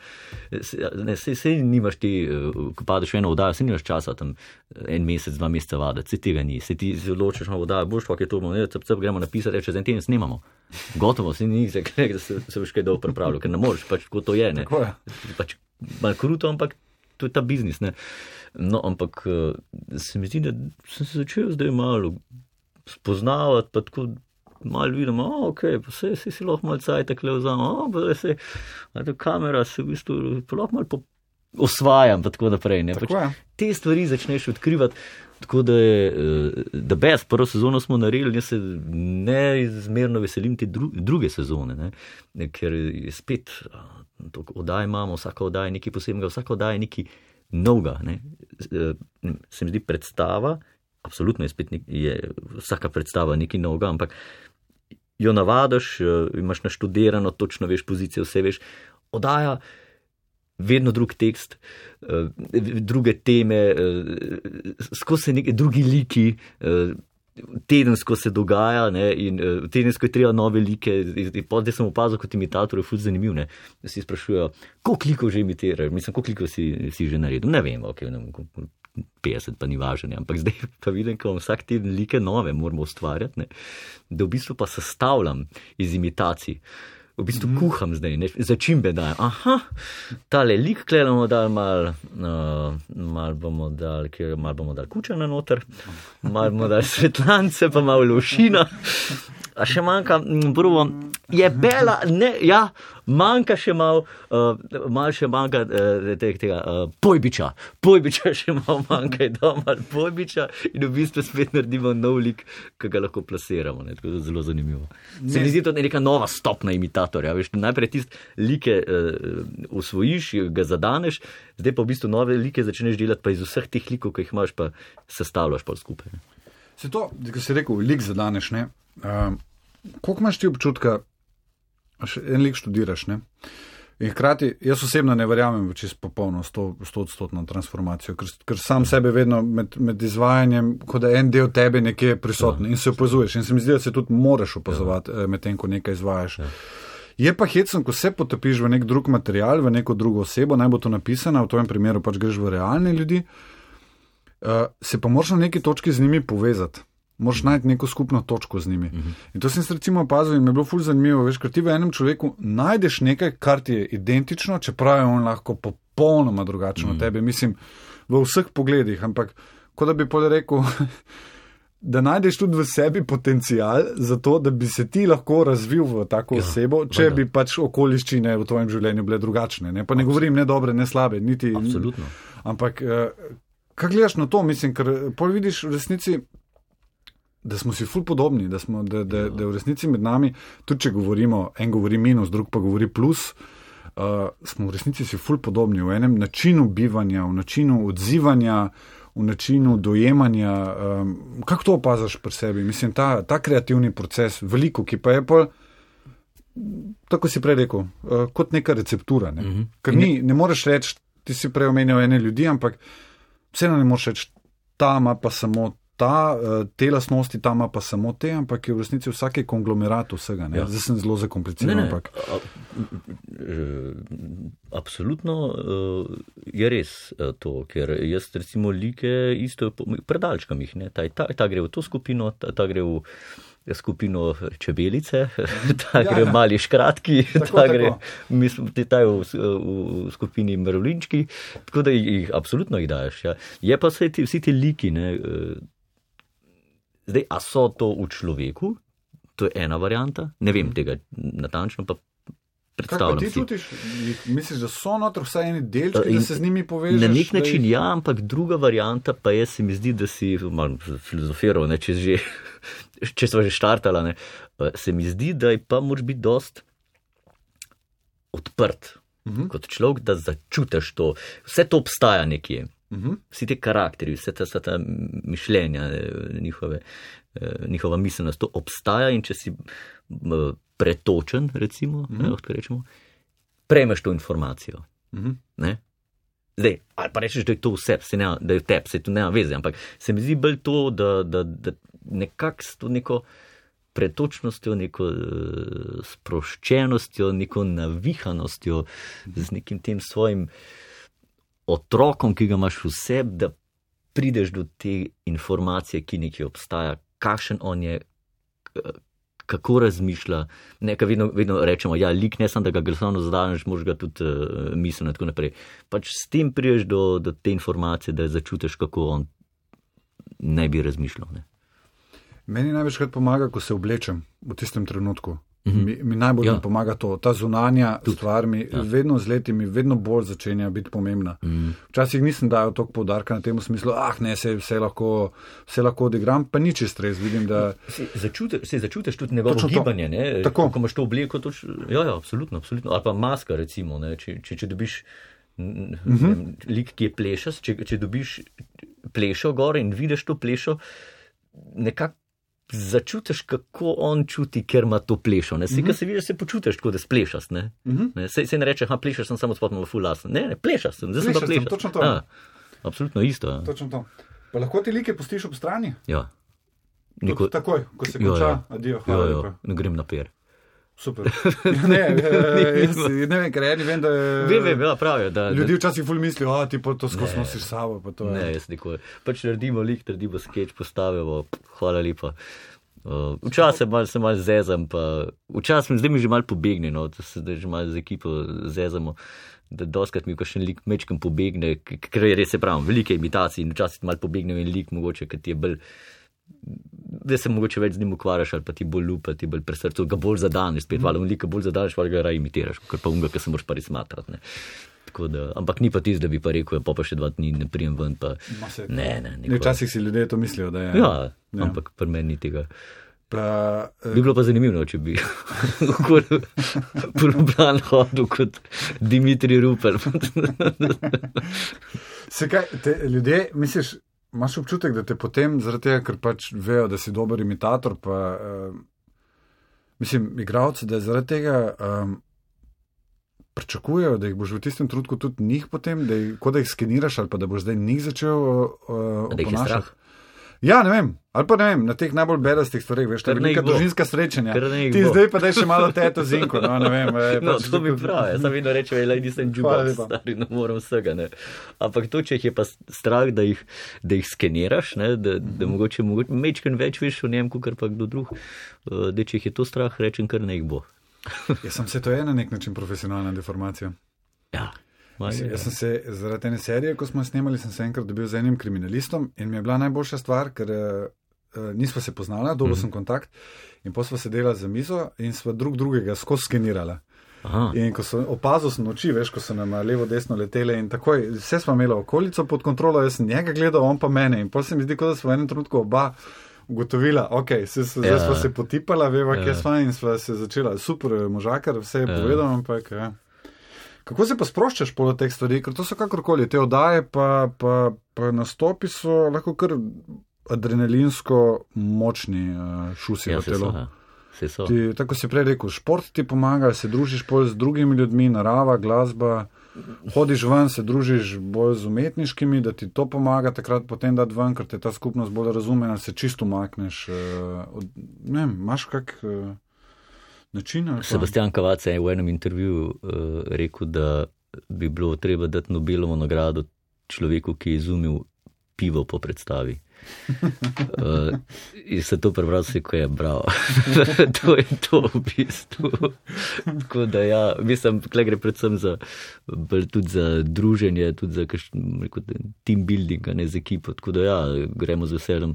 se, ne, se, se nimaš ti, eh, ko padeš v eno oddajo, se nimaš časa tam eh, en mesec, dva meseca vaditi, se tega ni, se ti odločiš na oddajo, boš pa, kaj to bomo, ne, cep, cep, gremo napisati, reče, za en teden snemamo. Gotovo, se ni, se, da se, se boš kaj dolgo pripravljal, ker ne moreš, pač kot to je. Ne. Tako je. Pač malo kruto, ampak to je ta biznis. Ne. No, ampak eh, se mi zdi, da sem se začel zdaj malo spoznavati, pa tako malo vidim, da okay, se, se si lahko malo cajt tako vzamem, da se a, ta kamera se v bistvu lahko malo po, osvajam, pa tako naprej. Ne. Tako je. te stvari začneš odkrivati. Tako da je, eh, da brez prvo sezono smo naredili, jaz se neizmerno veselim te dru, druge sezone, ne? ker je spet, tako oddaj imamo, vsaka oddaja je nekaj posebnega, vsaka oddaja je nekaj novega. Ne? Eh, Se mi zdi predstava, absolutno je spet nek, je vsaka predstava nekaj novega, ampak jo navadaš, imaš naštudirano, točno veš pozicijo, vse veš. Oddaja vedno drug tekst, eh, druge teme, eh, skozi neki drugi liki. eh, Tedensko se dogaja, ne, in tedensko je treba nove like. Zdaj sem opazil kot imitator, je fuz zanimiv. Ne. Si sprašujejo, koliko likov že imitiraš, mislim, koliko likov si, si že naredil. Ne vem, okay, ne, 50 pa ni važno, ampak zdaj pa vidim, ko vsak teden like nove moramo ustvarjati, ne, da v bistvu pa sestavljam iz imitacij. V bistvu mm -hmm. kuham zdaj, ne, začimbe dajem. Aha, tale lik klenemo dal, mal, uh, mal bomo dal, kjer mal bomo dal kuča na noter, mal bomo dal svetlance, pa malo lošina. A še manjka, brovo, je bela, ne, ja, manjka še malo, uh, malo še manjka uh, tega, tega uh, pojbiča, pojbiča še malo manjka, da malo pojbiča in v bistvu spet naredimo nov lik, ki ga lahko plasiramo. Ne, tako da je zelo zanimivo. Se mi zdi to neka nova stopna imitatorja. Veš, najprej tiste like uh, usvojiš, ga zadaneš, zdaj pa v bistvu nove like začneš delati, pa iz vseh teh likov, ki jih imaš, pa sestavljaš pa skupaj. Ne. Se to, ki si rekel, lik zadaneš, ne? Um, koliko imaš ti občutka, še en lik študiraš, ne? In hkrati, jaz osebno ne verjamem v čisto popolno, sto odstotno transformacijo, ker, ker sam sebe vedno med, med izvajanjem, kot da en del tebe nekje prisoten in se opazuješ. In se mi zdi, da se tudi moraš opazovati, ja. medtem ko nekaj izvajaš. Ja. Je pa hecen, ko se potopiš v nek drug material, v neko drugo osebo, naj bo to napisano, v tvojem primeru pač greš v realne ljudi, uh, se pa moraš na neki točki z njimi povezati. Moraš najti neko skupno točko z njimi. Uh -huh. In to sem se recimo opazil in mi je bilo fulj zanimivo, veš, ker ti v enem človeku najdeš nekaj, kar ti je identično, čeprav je on lahko popolnoma drugačen uh -huh. od tebe, mislim, v vseh pogledih, ampak kot da bi pol rekel, da najdeš tudi v sebi potencial za to, da bi se ti lahko razvil v tako Ja, osebo, če valjda. bi pač okoliščine v tvojem življenju bile drugačne. Ne? Pa ne govorim ne dobre, ne slabe, niti. Absolutno. Ampak, eh, kaj gledaš na to, mislim, ker pol vidiš v resnici. Da smo si ful podobni, da, smo, da, da, da je v resnici med nami, tudi če govorimo, en govori minus, drug pa govori plus, uh, smo v resnici si ful podobni v enem načinu bivanja, v načinu odzivanja, v načinu dojemanja. Um, kako to opaziš pri sebi? Mislim, ta, ta kreativni proces, veliko, ki pa je pa, tako si prej rekel, uh, kot neka receptura. Ne? Mhm. Ker ni, ne moreš reči, ti si prej omenjal ene ljudi, ampak vseeno ne moreš reči, ta ima pa samo. Ta, eh, te lastnosti tam ima pa samo te, ampak je v resnici vsak je konglomerat vsega. Ja. Ja. Zdaj sem zelo zakompliciran, ampak a- eh, Absolutno eh, je res to, ker jaz recimo like isto predalčkam jih, ne, ta, ta, ta gre v to skupino, ta, ta gre v skupino čebelice, ta Ja, gre ja. mali škratki, Tako, ta gre, tako. mislim, te ta je v, v skupini mrlinčki, tako da jih absolutno jih daješ. Ja. Je pa vse ti, vsi ti liki, ne, zdaj, a so to v človeku, to je ena varianta, ne vem tega natančno, pa Kaj predstavljam ti si. čutiš? Misliš, da so noter vsaj eni delčki, In da se z njimi povežeš? Na nek način jih- ja, ampak druga varianta pa je, se mi zdi, da si malo filozofiral, ne, če, že, če smo že štartala, ne, se mi zdi, da je pa moraš biti dost odprt Mhm. kot človek, da začutiš to. Vse to obstaja nekje. Mhm. Vsi ti karakteri, vse ta, ta mišljenja, eh, njihove, eh, njihova miselnost, to obstaja in če si m, pretočen, recimo, mm Mhm. -hmm. lahko rečemo, prejmeš to informacijo. Mhm. Ne? Zdaj, ali pa rečeš, da je to vse, se ne, da je tebi, se tu nema veze, ampak se mi zdi bolj to, da, da, da nekako s to neko pretočnostjo, neko uh, sproščenostjo, neko navihanostjo, z nekim tem svojim otrokom, ki ga imaš v sebi, da prideš do te informacije, ki nekje obstaja, kakšen on je. Kako razmišlja, nekaj vedno, vedno rečemo, ja, lik ne samo, da ga glasovno zadaneš, mož ga tudi uh, misliti in tako naprej. Pač s tem priješ do, do te informacije, da začutiš, kako on ne bi razmišljal. Ne. Meni največkrat pomaga, ko se oblečem v tistem trenutku. Mhm. Mi, mi najbolj Ja. ja. pomaga to, ta zunanja stvar mi Ja. vedno z leti mi vedno bolj začenja biti pomembna. Mm. Včasih nisem dajal toliko poudarka na tem smislu, ah ne, se vse lahko, vse lahko odigram, pa nič stres, vidim, da Se začutiš, se začutiš tudi njegovo Točno to. gibanje, ne? Tako. ko imaš to obleko. Toč, ja, ja, absolutno, absolutno. Ali pa maska, recimo, ne? če, če, če dobiš mm -hmm. lik, ki je plešast, če, če dobiš plešo gor in vidiš to plešo, nekako. Začutiš, kako on čuti, ker ima to plešo. Se, mm -hmm. se vidiš, se počutiš tako, da splešaš. Ne? mm -hmm. Ne? Se, se ne reče, ha, plešaš sem samo spodno v fulas. Ne, ne, plešaš sem, zdaj sem pa Plešast sem, točno to. Ja, absolutno isto. Ja. točno to. Pa lahko ti like pustiš ob strani? Ja. Niko... Takoj, ko se konča, ja. adijo, Ja, hvala ja, lepa. ne grem na per. Super. Ja, ne, eh, jaz, ne vem, ker eni vem, da je. Vem, vem, ja, pravijo, da, Ljudje včasih ful mislijo, a ti pa to skozi Ne. nosiš sabo. to Ne, jaz nikoli. Pač naredimo lik, naredimo sketch, postavimo, hvala lepa. Uh, Včasih se malo mal zezam, pa včasih mi zdaj mi že malo pobegne, no, da se zdaj že malo z ekipo zezamo. Da doskrat mi, ko še en lik mečkam pobegne, ker res, se pravi, velike imitacije in včasih malo pobegne en lik, mogoče, ker ti je bolj, da se mogoče več z njim ukvarjaš ali pa ti bolj lupa, ti bolj pri srcu, ga bolj zadaneš, spet, valjda, lika bolj zadaneš, valjda ga raje imitiraš, ker pa unga, ki se moraš pa res. Tako Da, ampak ni pa tisto, da bi pa rekel, pa pa še dva dni ne prijem ven. Pa, se- ne, ne, Ne, včasih si ljudje to mislijo, da je. Ja, Ja. ampak pri meni ni tega. Pa, eh, Bi bilo pa zanimivo, če bi Ljubljani hodil kot Dimitri Rupel. Kaj, te ljudje, misliš, imaš občutek, da te potem, zaradi tega, ker pač vejo, da si dober imitator, pa uh, mislim, igravci, da zaradi tega um, pričakujejo, da jih boš v tistem trenutku tudi njih potem, da jih, da jih skeniraš ali pa da boš zdaj njih začel uh, oponašati. Ja, ne vem, ali pa ne vem, na teh najbolj bedastih stvareh, veš, to Kar je neka družinska srečanja. Ti bo. zdaj pa daj še malo teto zinko, no, ne vem. eh, No, pač to tako- pravi, jaz sem vedno rečem, da nisem lepa. stari, ne morem vsega. Ne. Ampak to, če jih je pa strah, da jih, da jih skeniraš, ne, da, da mogoče, mogoče mečken več veš o njem, kot pa kdo drug, eh, da če jih je to strah, rečem, kar ne jih bo. Jaz sem se to je na nek način profesionalna deformacija. Ja, je, jaz sem se zaradi ene serije, ko smo jo snemali, sem se enkrat dobil z enim kriminalistom in mi je bila najboljša stvar, ker eh, uh, nisva se poznala, dobil mm -hmm. sem kontakt in pa sva sedela za mizo in sva drug drugega skozi skenirala. Aha. In ko sem opazil sem oči, veš, ko so nam levo, desno letele in takoj, vse smo imeli okolico pod kontrolo, jaz sem njega gledal, on pa mene. In potem se mi zdi, kot da smo v enem trenutku oba ugotovila, ok, se, se, ja. zdaj smo se potipala, veva, ja. kje smo in smo se začela, super, možakar, vse je ja. povedal, ampak. Ja. Kako se pa sproščaš po teh stvarih, ker to so kakorkoli, te oddaje, pa, pa, pa nastopi so lahko kar adrenalinsko močni uh, šusi ja, v telo. So, ja. Ti, tako si prej rekel, šport ti pomaga, se družiš bolj z drugimi ljudmi, narava, glasba. Hodiš ven, se družiš bolj z umetniškimi, da ti to pomaga, takrat potem da ven, ker te ta skupnost bolj razume, da se čisto umakneš. Uh, ne, imaš kak. Uh, način. Sebastian Kavac je v enem intervjuju uh, rekel, da bi bilo treba dati Nobelovo nagrado človeku, ki je izumil pivo po predstavi. Uh, in se to prebral, se ko je bral. to je to v bistvu. Tako da ja, mislim, da gre predvsem za, tudi za druženje, tudi za rekel, team building, ne za ekipo. Tako da ja, gremo z veseljem,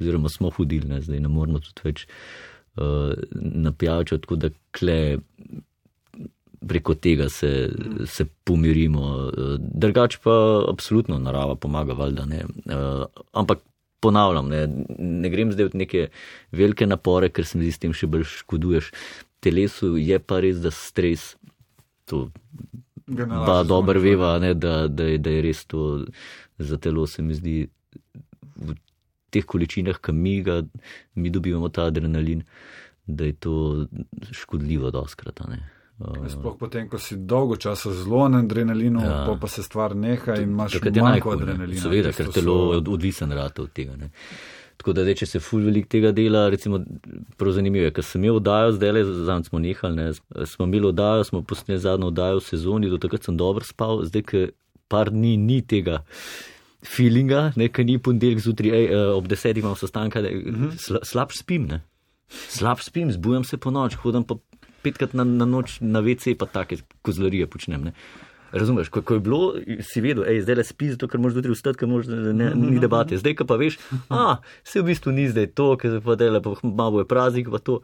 oziroma smo hodili, ne, zdaj ne moramo tudi več. Uh, na pijačo, tako da kle preko tega se, se pomirimo. Uh, drugač pa absolutno narava pomaga, valjda ne. Uh, ampak ponavljam, ne, ne grem zdaj v neke velike napore, ker se mi zdi s tem še bolj škoduješ. Telesu je pa res, da stres. To pa dobro veva, ne, da, da, je, da je res to za telo, se mi zdi teh količinah, ki mi ga, mi dobivamo ta adrenalin, da je to škodljivo doskrat. Sploh potem, ko si dolgo časa zelo na adrenalinu, ja. pa, pa se stvar neha in imaš manj adrenalina. Seveda, ker telo je odvisen od tega. Ne. Tako da, če se ful velik tega dela, recimo, prav zanimivo je, ker sem imel oddajo, zdaj le zanj smo nehali, ne. smo imeli oddajo, smo posneli zadnjo oddajo v sezoni, do takrat sem dobro spal, zdaj, ker par dni ni tega. Feelinga, nekaj ni ponedeljek zjutraj, eh, ob desetih imam sestanka, mhm. slab spim, ne? slab spim, zbujam se po noč, hodim pa petkrat na, na noč na WC, pa take kozlarije počnem. Ne. Razumeš, ko, ko je bilo, si vedel, hej, zdaj le spi, zato ker moraš jutri vstati, ker moraš, ne, ni debate. Zdaj, ko pa veš, a, se v bistvu ni zdaj to, ker se pa dela, pa malo je praznik, pa to.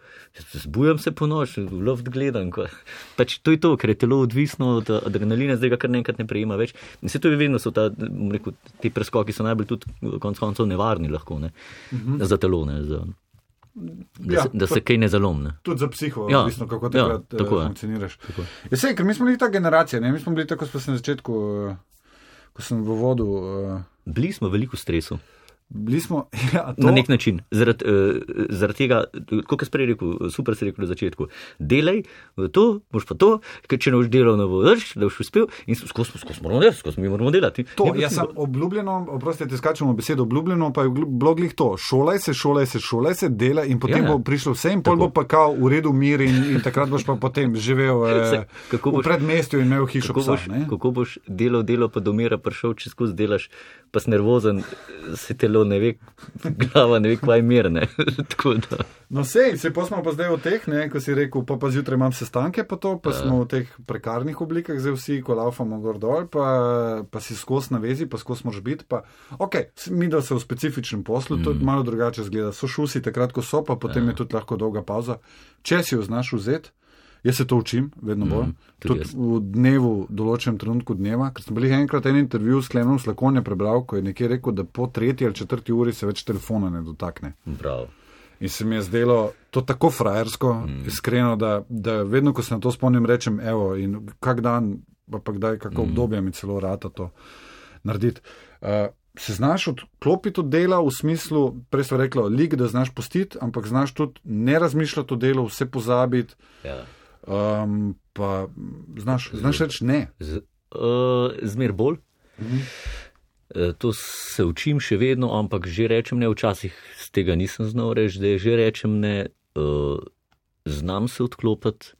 Zbujam se po noč, loft gledam. Pač to je to, ker je telo odvisno od adrenalina, zdaj ga kar nekrat ne prejema več. In se to je vedno, so ta, rekel, ti preskoki so najbolj tudi konc koncev nevarni lahko, ne, uh mhm. -huh. za telo, ne, za da, ja, se, da se kaj ne zalomne. Tudi za psiho, ja, odvisno, kako te ja, eh, funkcioniraš. Ja, sej, ker mi smo bili ta generacija, ne? mi smo bili tako, ko sem na začetku, eh, ko sem v vodu. Uh, bili smo veliko stresu. Bili smo ja, na nek način, zaradi uh, zarad tega, kot je prej rekel, super si rekel na začetku. Delaj to, boš pa to, ker če ne boš delal, ne boš, da boš uspel in skozi moramo delati, skozi mi moramo delati. To, jaz sem obljubljeno, oprostite, skačemo besedo obljubljeno, pa je v bloglih to, šolaj se, šolaj se, šolaj se, dela in potem ja, bo prišlo vse in pol bo pa kao v redu mir in, in takrat boš pa potem živel eh, boš, v predmestju in imel hišo. Kako, psa, boš, kako boš delal, delo pa do mira prišel, če skozi delaš, pa si nervozen, se telo ne ve, glava ne ve, kaj je mirne. no, sej, se pa smo pa zdaj v teh, ne, ko si rekel, pa, pa zjutraj imam sestanke, pa to, pa ja. smo v teh prekarnih oblikah, zdaj vsi, ko laufamo gor dol, pa, pa si skos na vezi, pa skos moraš biti. Pa, ok, mi da se v specifičnem poslu, mm. to malo drugače zgleda. So šusi, takrat, ko so, pa potem ja. je tudi lahko dolga pauza. Če si jo znaš vzeti. Jaz se to učim, vedno bolj. Mm, tudi tudi v dnevu, določenem trenutku dneva. Ker sem bil enkrat en intervju s Klenom Slakonjem prebral, ko je nekje rekel, da po tretji ali četrti uri se več telefona ne dotakne. Prav. In se mi je zdelo to tako frajersko, mm. iskreno, da, da vedno, ko se na to spomnim, rečem, evo, in kak dan, pa pa kdaj, kako mm. obdobje mi celo rata to narediti. Uh, Se znaš odklopiti od dela v smislu, prej smo rekli, lig, da znaš postiti, ampak znaš tudi ne razmišljati o delu, vse pozabiti. Ja. Um, pa znaš, znaš reči ne. Z, uh, zmer bolj. Mhm. Uh, to se učim še vedno, ampak že rečem ne, včasih z tega nisem znal reči, da je že rečem ne, uh, znam se odklopiti.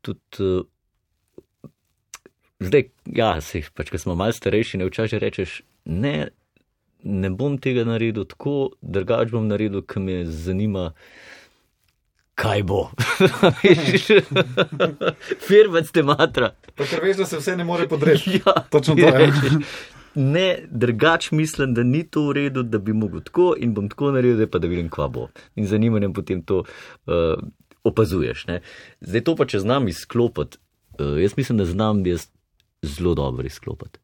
Tudi, uh, zdaj, ja, se, pač, ko smo malce starejši, ne včasih rečeš ne, ne bom tega naredil tako, drugač bom naredil, ker me zanima kaj bo. Firmec te matra. Pa ker veš, da se vse ne more podreti. Ja, točno to je. ne, drugač mislim, da ni to v redu, da bi mogel tako in bom tako naredil, pa da vidim, kva bo. In zanimanjem potem to uh, opazuješ. Ne. Zdaj to pa, če znam izklopiti, uh, jaz mislim, da znam jaz zelo dobro izklopiti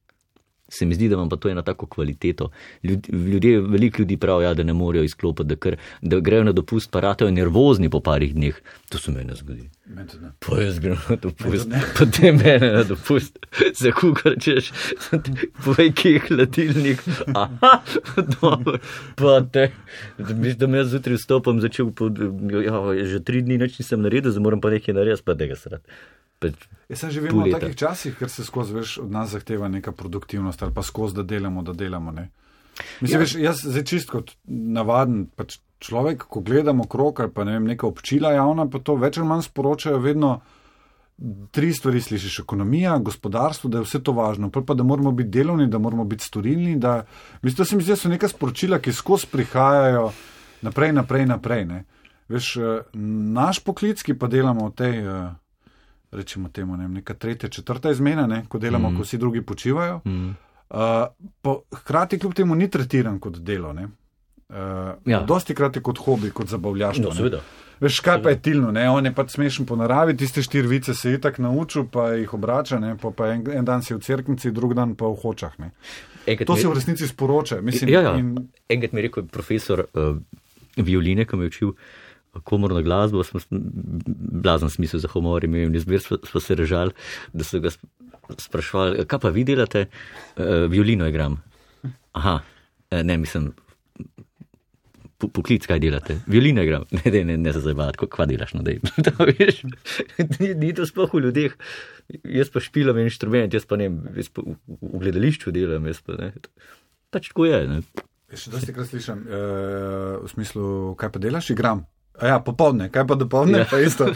se mi zdi, da imam pa to eno tako kvaliteto. Ljudje, veliko ljudi pravijo, ja, da ne morejo izklopiti, da, kar, da grejo na dopust, pa ratajo nervozni po parih dneh. To se meni zgodi. Pa jaz grem na dopust, potem mene na dopust, za kukar češ, povej, kje je hladilnik. Aha, dobro, pa te, da me jaz zjutraj vstopam, začel, po, ja, že tri dni noč nisem naredil, zdaj moram pa nekaj narediti, pa tega srati. Jaz sem že videl v takih časih, ker se skozi veš, od nas zahteva neka produktivnost ali pa skozi, da delamo, da delamo. Ne? Mislim, ja. veš, jaz zdaj čist kot navaden pač človek, ko gledamo krok ali pa ne vem, neka občila javna, pa to več ali manj sporočajo vedno. Tri stvari slišiš: ekonomija, gospodarstvo, da je vse to važno, pa, pa da moramo biti delovni, da moramo biti storilni. Da, mislim, da se mi zdi, da so neka sporočila, ki skozi prihajajo naprej, naprej, naprej. Ne. Veš, eh, naš poklic, ki pa delamo v tej uh, rečemo temu, ne, neka tretja, četrta izmena, ne, ko delamo, mm. ko vsi drugi počivajo. Mm. Uh, po, hkrati kljub temu ni tretiran kot delo. Ne. Uh, ja. Dosti krat je kot hobi, kot zabavljaštvo. No, Veš, kaj pa je tilno, ne? on je pač smešen po naravi, tiste štiri vice se je tako naučil, pa jih obrača, ne? pa, pa en, en dan si v crknici, drug dan pa v hočah. To se v resnici sporoča. Mislim, ja, ja. In... Enkrat mi je rekel profesor uh, violine, ki me je učil, uh, komorno glasbo, smo blazen smisel za humor imeli in izbir smo se režali, da so ga sprašvali, kaj pa vi delate, uh, violino igram. Aha, eh, ne, mislim, poklic, kaj delate, violino igram, ne, ne, ne, ne se zabavati, kva delaš, no, da je ni, ni to sploh v ljudeh, jaz pa špilam inštrument, jaz pa ne, jaz pa v, v gledališču delam, jaz pa ne, pač tako je, ne. Še dosti krat slišim, uh, v smislu, kaj pa delaš, igram. Ja, popoldne, kaj pa dopoldne, ja. pa isto.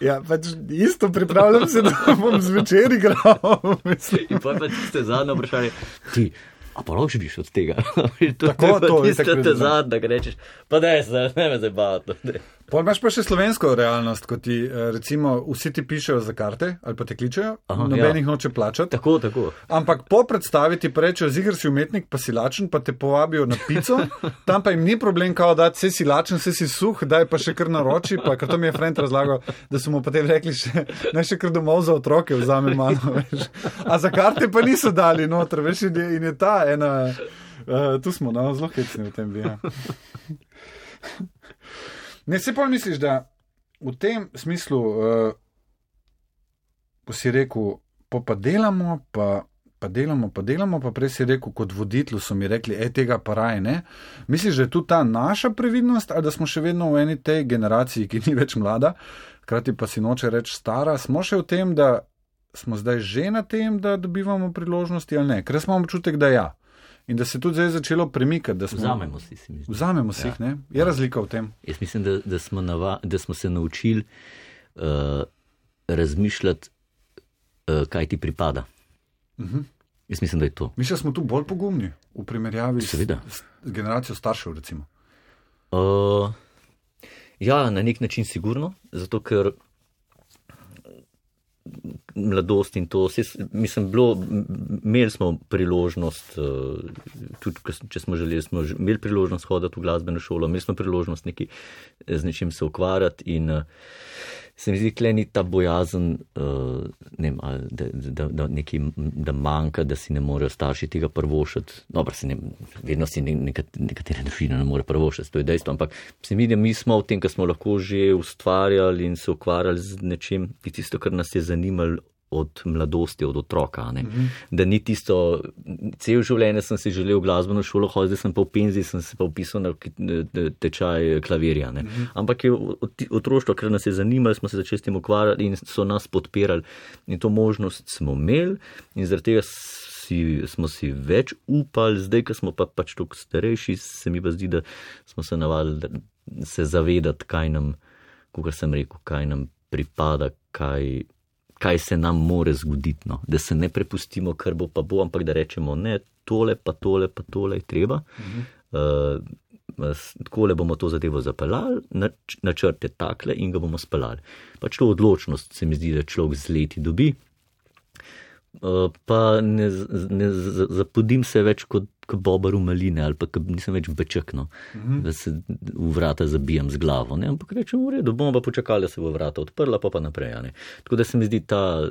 Ja, pač isto pripravljam se, da bom zvečer igral. In pa pač ste zadnjo vprašali, ti, a pa lahko živiš od tega? to, Tako to, to je. Ti ste zadnji, da greš, pa ne, ne me zdaj bavati. Pol imaš pa še slovensko realnost, kot ti eh, recimo vsi ti pišejo za karte ali pa te kličejo, Aha, nobenih ja. noče plačati. Tako, tako. Ampak po predstavi ti rečejo, zigr si umetnik, pa si lačen, pa te povabijo na pico, tam pa jim ni problem, kao da si si lačen, si si suh, daj pa še kar na roči, pa kar to mi je Frank razlagal, da so mu potem rekli, še, naj še kar domov za otroke vzame malo. Veš. A za karte pa niso dali noter, veš, in je, in je ta ena, uh, tu smo, no, zelo hecni v tem bi. Ja. Ne, se pa misliš, da v tem smislu, uh, ko si rekel, pa, pa delamo, pa, pa delamo, pa delamo, pa prej si rekel, kot voditelj so mi rekli, e tega pa raje ne. Misliš, da je tu ta naša previdnost, ali da smo še vedno v eni tej generaciji, ki ni več mlada, hkrati pa si noče reči stara, smo še v tem, da smo zdaj že na tem, da dobivamo priložnosti ali ne, ker smo občutek, da ja in da se tudi zdaj začelo premikati. Smo, vzamemo si jih. Vzamemo si jih, ja. ne? Je razlika v tem. Jaz mislim, da, da, smo, nava, da smo se naučili uh, razmišljati, uh, kaj ti pripada. Uh mhm. -huh. Jaz mislim, da je to. Mislim, da smo tu bolj pogumni v primerjavi s, s generacijo staršev. Uh, ja, na nek način sigurno, zato ker mladosti in to. Mislim, bilo, imeli smo priložnost, eh, tudi če smo želeli, smo imeli priložnost hoditi v glasbeno šolo, imeli smo priložnost neki, z nečim se ukvarjati in uh, se mi zdi, da ni ta bojazen, uh, ne vem, da, da, da, neki, da manjka, da si ne morejo starši tega prvošati. Dobro, se ne, vedno si nekat, nekatere družine ne more prvošati, to je dejstvo. Ampak se mi zdi, da mi smo v tem, kar smo lahko že ustvarjali in se ukvarjali z nečim, tisto, kar nas je zanimalo od mladosti, od otroka. Mm -hmm. Da ni tisto, cel življenje sem si želel glasbeno šolo, hodil sem pa v penzi, sem se pa upisal na tečaj klavirja. Mm -hmm. Ampak je otroštvo, ker nas je zanimalo, smo se začeli s tem ukvarjati in so nas podpirali. In to možnost smo imeli in zaradi tega. Si, smo si več upali, zdaj, ko smo pa pač tako starejši, se mi pa zdi, da smo se navadili se zavedati, kaj nam, kot sem rekel, kaj nam pripada, kaj, kaj se nam more zgoditi, no? da se ne prepustimo, kar bo pa bo, ampak da rečemo, ne, tole pa tole pa tole je treba. Mhm. Uh, Tako le bomo to zadevo zapeljali, načrt je takle in ga bomo speljali. Pač to odločnost se mi zdi, da človek z leti dobi. Uh, pa ne, ne zapodim se več kot, kot bobar v maline ali pa nisem več beček, no, uh -huh. da se v vrata zabijam z glavo. Ne? Ampak rečem, v redu, bomo pa počakali, da se bo vrata odprla, pa pa naprej. Ne? Tako da se mi zdi, ta,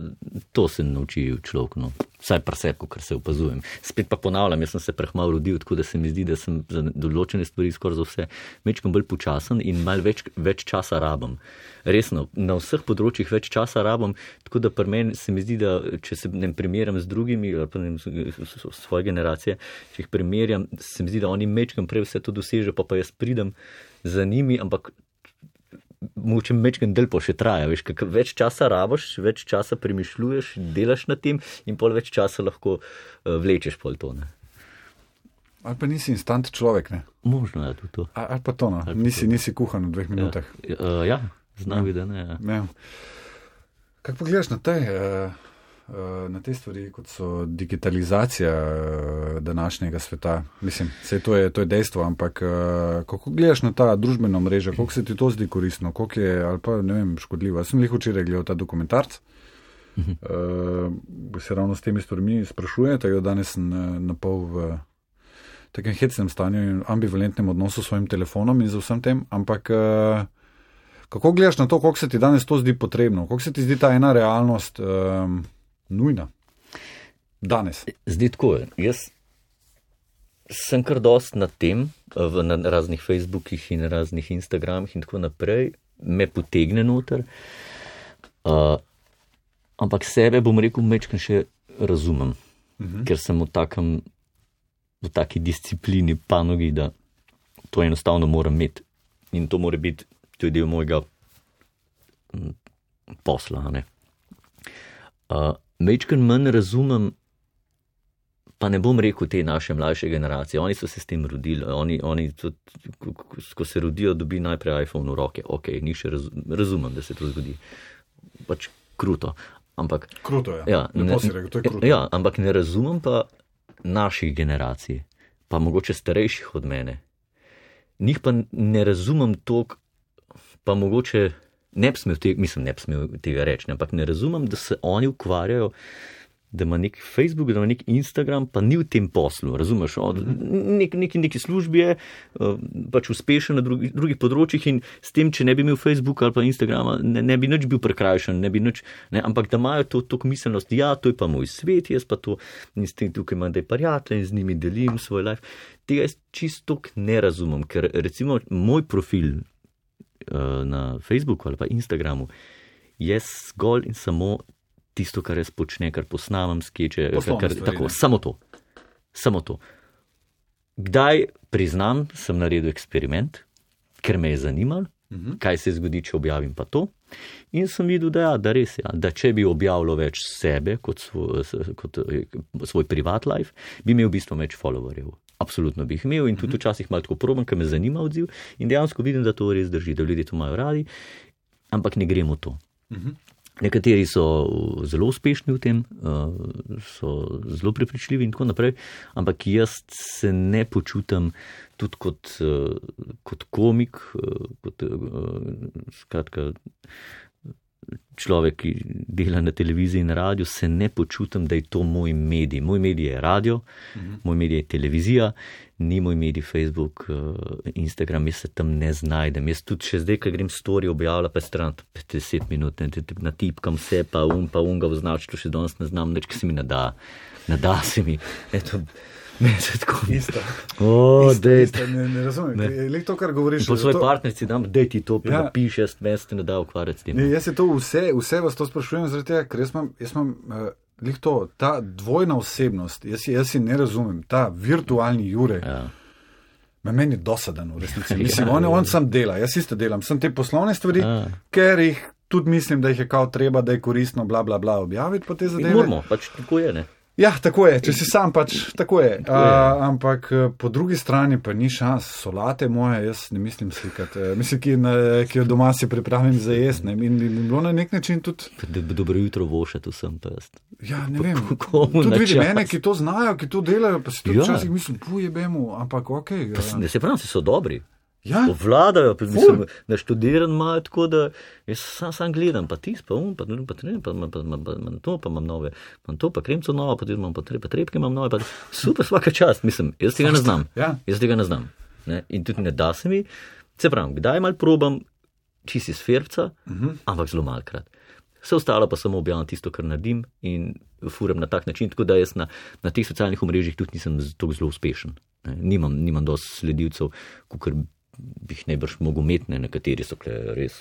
to se nauči človek, no. vsaj presebko, kar se opazujem. Spet pa ponavljam, jaz sem se prehmal rodil, tako da se mi zdi, da sem za določene stvari skoraj za vse mečkam bolj počasen in mal več, več časa rabim. Resno, na vseh področjih več časa rabim, tako da pri meni se mi zdi, da če se ne primerjam z drugimi, ali pa ne vem, svoje generacije, če jih primerjam, se mi zdi, da oni mečkam prej vse to dosežejo, pa pa jaz pridem za njimi, ampak mogoče mečkam del pa še traja, veš, kak več časa raboš, več časa premišljuješ, delaš na tem in pol več časa lahko uh, vlečeš pol to. Ne. Ali pa nisi instant človek, ne? Možno je tudi to. A- Ali pa to, no. nisi, nisi kuhan v dveh minutah. Ja, uh, ja znam videti, da ne. Ja. Ja. Kaj pa gledaš na te, eh, na te stvari, kot so digitalizacija eh, današnjega sveta? Mislim, vse to je, to je dejstvo, ampak eh, kako gledaš na ta družbena mreža, koliko se ti to zdi koristno, koliko je ali pa ne vem, škodljivo. Jaz sem jih včeraj gledal ta dokumentarc. Uh, se ravno s temi stvarmi sprašuje, tako da danes sem eh, na pol v takem hecnem stanju in ambivalentnem odnosu s svojim telefonom in z vsem tem, ampak uh, Kako gledaš na to, koliko se ti danes to zdi potrebno, koliko se ti zdi ta ena realnost um, nujna? Danes. Zdi tako, je. jaz sem kar dost na tem, v, na raznih Facebookih in raznih Instagramih in tako naprej, me potegne noter. Uh, ampak sebe bom rekel, mečkam še razumem, uh -huh. ker sem v, takem, v taki disciplini, panogi, da to enostavno moram imeti in to mora biti tudi del mojega mm, posla. Uh, Mečkam manj razumem, pa ne bom rekel te naše mlajše generacije, oni so se s tem rodili, oni, oni tudi, ko- se rodijo, dobi najprej iPhone v roke, ok, ni še raz, razumem, da se to zgodi. Pač kruto. Ampak, Kruto je. ja, Lepo si rekel, to je kruto. ja, ampak ne razumem pa naših generacij, pa mogoče starejših od mene. Njih pa ne razumem toliko, pa mogoče ne bi smel, te, mislim, ne bi smel tega reči, ampak ne razumem, da se oni ukvarjajo, da ima nek Facebook, da ima nek Instagram, pa ni v tem poslu, razumeš? Od, nek, neki, neki službi je, eh, pač uspešen na drugi, drugih področjih in s tem, če ne bi imel Facebooka ali pa Instagrama, ne, ne bi nič bil prekrajšan, ne bi nič, ne, ampak da imajo to, to miselnost, ja, to je pa moj svet, jaz pa to in s tem tukaj imam, da je prijatelj in z njimi delim svoj life. Tega jaz čisto ne razumem, ker recimo moj profil na Facebooku ali pa Instagramu je zgolj in samo tisto, kar jaz počnem, kar posnamem, skeče, Poslovne kar, stvari, tako, ne. samo to. Samo to. Kdaj priznam, sem naredil eksperiment, ker me je zanimalo, uh -huh. kaj se zgodi, če objavim pa to. In sem videl, da, ja, da res je, ja, da če bi objavil več sebe kot svoj, kot eh, svoj privat life, bi imel v bistvu več followerjev. Absolutno bi jih imel in tudi včasih malo tako proben, ker me zanima odziv. In dejansko vidim, da to res drži, da ljudje to imajo radi, ampak ne gremo to. Nekateri so zelo uspešni v tem, eh, so zelo prepričljivi in tako naprej, ampak jaz se ne počutim tudi kot, eh, kot komik, kot skratka, človek, ki dela na televiziji in radiju, se ne počutim, da je to moj medij. Moj medij je radio, mhm. moj medij je televizija, ni moj medij Facebook, eh, Instagram, jaz se tam ne znajdem. Jaz tudi še zdaj, ko grem story objavljati, pa je stran 50 minut, ne, na tipkam vse, pa um, pa um ga označiti, to še danes ne znam, nič, ki se mi ne da, ne da se mi. Eto, Meni se tako Isto. O, Isto, isto, ne, ne razumem. Le to, kar govoriš. Po svoji to- partnerici dam, da ti to Ja. napiši, jaz me ne da ukvarjati s tem. Ne, jaz se to vse, vse vas to sprašujem, zaradi tega, ker jaz imam, jaz imam uh, lih to, ta dvojna osebnost, jaz, jaz si ne razumem, ta virtualni Jure, ja. Ja. me meni dosaden v resnici. Ja, Mislim, on, on sam dela, jaz isto delam, sem te poslovne stvari, Ja. ker jih tudi mislim, da jih je kao treba, da je koristno, bla bla bla, objaviti po te zadeve. Moramo, pač tako je, ne. Ja, tako je, če si sam pač tako je. Tako je. A, ampak eh, po drugi strani pa ni šans, solate moje, jaz ne mislim slikati. Eh, Mislim, ki, na, ki jo doma si pripravim za jesti. ne, In bi bilo na nek način tudi. Da bi dobro jutro vošet vsem pa jaz. Ja, ne vem. Komu Tudi na vidim mene, ki to znajo, ki to delajo, pa si tudi Ja. včasih mislim, puje bemu, ampak ok. Pa s- Ne se pravi, so dobri. Ja. Vladajo, mislim, da študiran imajo tako, da jaz sam, sam gledam, pa ti, pa um, pa ne, pa ne, pa pa, pa, pa, pa, to, pa imam nove, imam to, pa kremco novo, pa imam pa tre, pa trepke imam nove, pa super, vsaka čast, mislim, jaz tega ne znam. Ja. Jaz tega ne znam. Ne? In tudi ne da se mi, se pravi, kdaj mal probam, čisi sferca, uh Mhm. -huh. ampak zelo malkrat. Vse ostalo pa samo objavljam tisto, kar naredim in furem na tak način, tako da jaz na, na teh socialnih omrežjih tudi nisem tako zelo uspešen. Ne? Nimam, nimam dosti sledilcev, kot bi jih najbrž mogel imeti, ne? nekateri so res.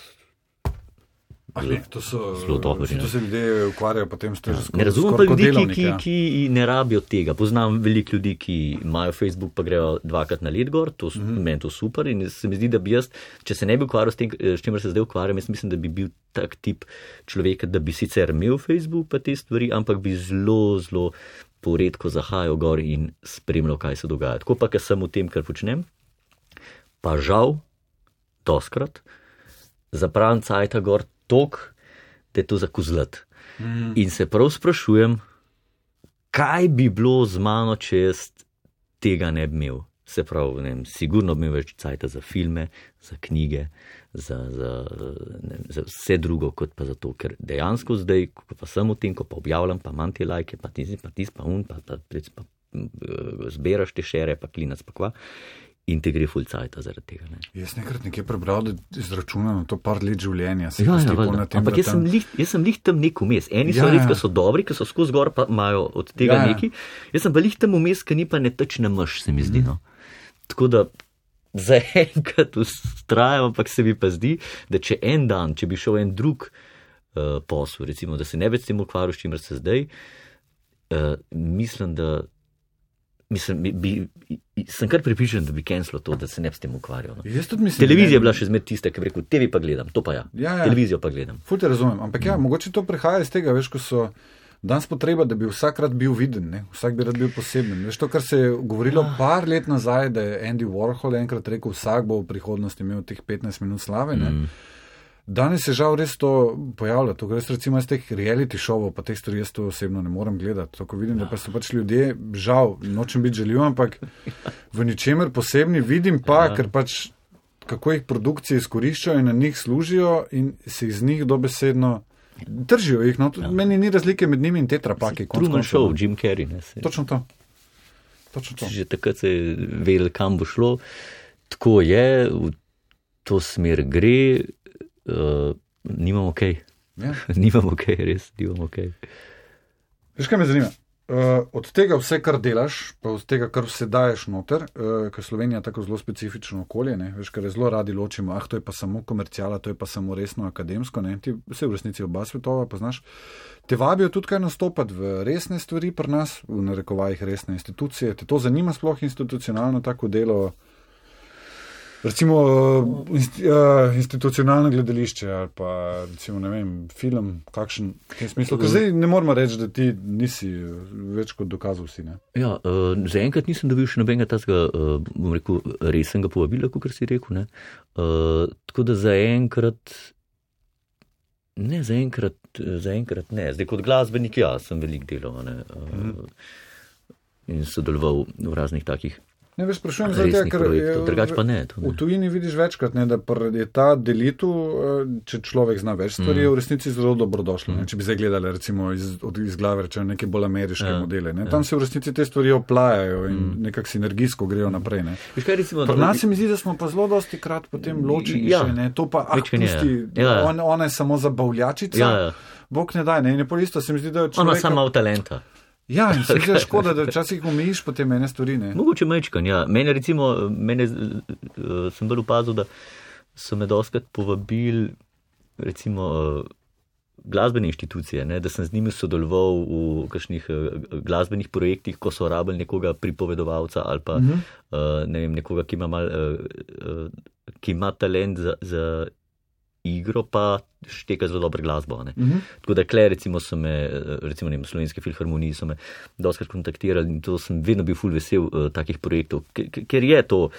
Ne, to so Zelo dobri, To ne. se ljudje ukvarjajo potem s tem, Ne razumem pa ljudi, ki, ki, ki ne rabijo tega. Poznam veliko ljudi, ki imajo Facebook, pa grejo dvakrat na let gor, to, mm -hmm. meni to super. In se mi zdi, da bi jaz, če se ne bi ukvarjal s tem, s čimer se zdaj ukvarjam, jaz mislim, da bi bil tak tip človeka, da bi sicer imel Facebook pa te stvari, ampak bi zelo, zelo poredko zahajal gor in spremljal, kaj se dogaja. Tako pa, ker sem v tem, kar počnem, pa žal, doskrat, zapravim cajta gor tok, da je to za kozlet. Mm. In se prav sprašujem, kaj bi bilo z mano, če jaz tega ne bi imel. Se pravi, ne vem, sigurno bi imel več cajta za filme, za knjige, za, za, ne, za vse drugo, kot pa za to, ker dejansko zdaj, ko pa sem v tem, ko pa objavljam, pa imam te lajke, pa tisti, pa tisti, pa un, pa, pa, pa, pa eh, zbiraš te šere, pa klinac, pa kva. In te gre full cajta zaradi tega. Ne. Jaz nekrat nekje prebral, da je izračunano to par let življenja. se Ja, ja, tem, Ampak jaz sem, tam- lih, jaz sem lih tam nek vmes. Eni so Ja, res, ja. ki so dobri, ki so skozi gor, pa imajo od tega Ja, ja. neki. Jaz sem pa lih tam vmes, ki ni pa ne tečne mrš, se mi zdi. No. Tako da zaenkrat ustrajam, ampak se mi pa zdi, da če en dan, če bi šel en drug uh, posel, recimo, da se ne bi s tem ukvarjal, s čimer se zdaj, uh, mislim, da. Mislim, bi, bi, sem kar pripričan, da bi cancelo to, da se ne bi s tem ukvarjal. No. Mislim, Televizija je bila še zmeraj tista, ki bi rekel: TV pa gledam, to pa ja. Ja, ja. Televizijo pa gledam. Ful te razumem, ampak ja, mogoče to prihaja iz tega, veš, ko so danes potreba, da bi vsakrat bil viden, ne? vsak bi rad bil poseben. Veš to, kar se je govorilo Ja. par let nazaj, da je Andy Warhol enkrat rekel, vsak bo v prihodnosti imel teh 15 minut slave. Ne? Mm. Danes se žal res to pojavlja. To gre recimo iz teh reality šovov, pa teh stvari jaz to osebno ne morem gledati. To, ko vidim, da pa so pač ljudje, žal, nočem biti žaljiv, ampak v ničemer posebni vidim pa, Ja. ker pač kako jih produkcije izkoriščajo in na njih služijo in se iz njih dobesedno držijo. Jih, no, ja. Meni ni razlike med njimi in tetrapaki. konec Truman Show, no. Jim Carrey. Ne, se, Točno to. Točno to. že takrat se je vedel, kam bo šlo. Tako je, v to smer gre, uh, nimamo kaj. Ja. nimamo kaj, res, nimamo kaj. Veš, kaj me zanima? Uh, od tega vse, kar delaš, pa od tega, kar vse daješ noter, uh, ker Slovenija je tako zelo specifično okolje, ne? veš, kar je zelo radi ločimo, ah, to je pa samo komercijala, to je pa samo resno akademsko, ne? ti vse v resnici oba svetova poznaš. Te vabijo tudi kaj nastopati v resne stvari pri nas, v narekovajih resne institucije. Te to zanima sploh institucionalno tako delo? Uh, inst, uh, institucionalno gledališče ali pa recimo, vem, film, kakšen v tem smislu. Ker zdaj ne moramo reči, da ti nisi več kot dokazal si. Ne? Ja, uh, zaenkrat nisem dobil še nobenega tazga, uh, bom rekel, resnega povabila, kot si rekel. ne. Uh, tako da zaenkrat. Ne, zaenkrat, zaenkrat ne. Zdaj kot glasbenik, ja, sem veliko delal ne, uh, mm. in sodeloval v raznih takih Ne veš, sprašujem zato, ker projektov. Drugač pa ne. To v ne. tujini vidiš večkrat, ne, da je ta delitev, eh, če človek zna več stvari, mm. je v resnici zelo dobrodošlo. Mm. Če bi zdaj gledali recimo iz, od, iz glave rečeno neke bolj ameriške ja, Ja, modele. Ne. ja. Tam se v resnici te stvari oplajajo in mm. nekako sinergijsko grejo naprej. Ne. Veš kaj, recimo, Pri da- nas se mi zdi, da smo pa zelo dosti krat potem ločeni. Ja. še, ne. To pa, ah, ja. pusti, Ja, ja. on, ona je samo zabavljačica. Ja, ja. Bog ne daj, ne. In je pol isto, se mi zdi, da je Ona človek. sama v talenta. Ja, in se da škoda, da včasih omejiš potem ene stvari. Ne. Mogoče mečkan, ja. Mene recimo, mene, uh, sem bolj opazil, da so me doskrat povabili, recimo, uh, glasbene inštitucije, ne, da sem z njimi sodeloval v kakšnih uh, glasbenih projektih, ko so rabili nekoga pripovedovalca ali pa Mhm. uh, ne vem, nekoga, ki ima, mal, uh, uh, ki ima talent za, za igro, pa šteka zelo dobro glasbo. Ne. Mhm. Tako da, kle, recimo, so me, eh, recimo, ne slovenske filharmonije so me doskrat kontaktirali in to sem vedno bil ful vesel uh, takih projektov, ker, je to,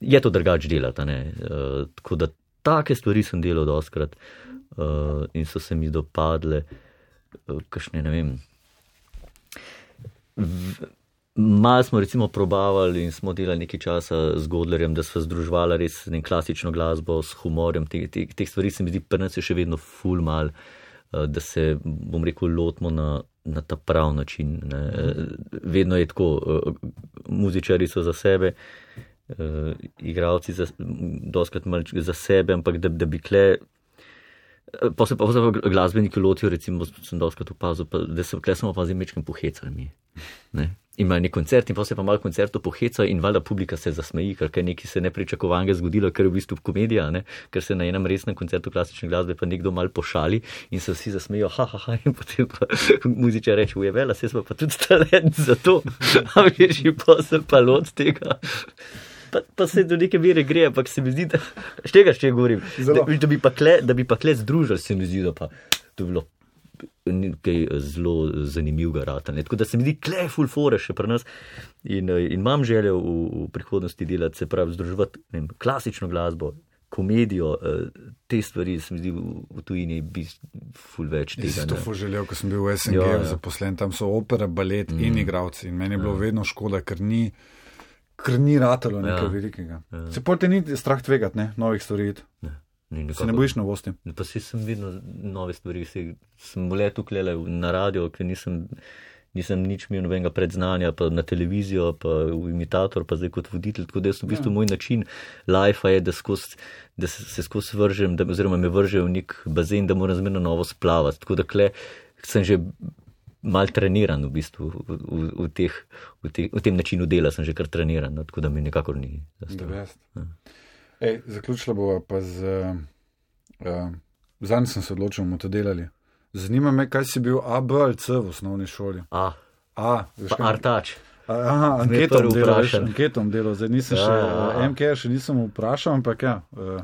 je to drugač delati. Uh, tako da, take stvari sem delal doskrat uh, in so se mi dopadle, uh, kakšne, ne vem. V, Mal smo recimo probavali in smo delali nekaj časa z Godlerjem, da smo združovali res ne, klasično glasbo s humorjem. Teh te, te stvari se mi zdi, pri nas je še vedno ful mal, uh, da se, bom rekel, lotimo na, na ta prav način. Ne. Vedno je tako, uh, muzičari so za sebe, igravci za, doskrat mal za sebe, ampak da, da bi kle. Pa se pa v glasbeniki lotijo, recimo, sem doskrat opazil, pa, da se kle samo opazim mečkim pohecami. Ne. Imajo nek koncert in pa se pa malo koncertov poheca in valjda publika se zasmeji, ker je nekaj se nepričakovanega zgodilo, ker je v bistvu komedija, ne? ker se na enem resnem koncertu klasične glasbe pa nekdo mal pošali in se vsi zasmejijo, ha, ha, ha, in potem pa muzičar reče, uje vela, se smo pa tudi talent za to, a veš, in pa se pa lot tega. Pa, pa se do neke mere gre, ampak se mi zdi, da štega še govorim. Da, da bi pa kle, da bi pa kle združili, se mi zdi, da pa to bilo nekaj zelo zanimivega rata. Ne. Tako da se mi zdi, kle, full fore še pri nas in, in imam željo v, v prihodnosti delati, se pravi, združevati vem, klasično glasbo. Komedijo, te stvari, se mi zdi, v tujini bi ful več tega. Jaz sem to želel, ko sem bil v SNG ja, ja. zaposlen, tam so opera, balet mm. in igravci. In meni je bilo ja. vedno škoda, ker ni, ker ni ratalo nekaj ja. velikega. Ja. Se pa te ni strah tvegati, ne, novih stvari. Ja. Se ne bojiš novosti? Pa si sem videl nove stvari, si, sem le tukaj na radio, ker nisem, nisem nič imel nobenega predznanja, pa na televizijo, pa v imitator, pa zdaj kot voditelj. Tako da je v bistvu ja. moj način life je, da, skos, da se, skozi vržem, da, oziroma me vržejo v nek bazen, da moram zmerno novo splavati. Tako da kle, sem že mal treniran v bistvu v, v, v, teh, v, te, v tem načinu dela, sem že kar treniran, no, tako da mi nikakor ni. Ej, zaključila bova pa z. Uh, Zadnji sem se odločil, da bomo to delali. Zanima me, kaj si bil A, B ali C v osnovni šoli. A, A veš, kaj... Artač. Aha, anketom delal, anketom delal, zdaj nisem ja, še, ja, MK še nisem vprašal, ampak ja. Uh,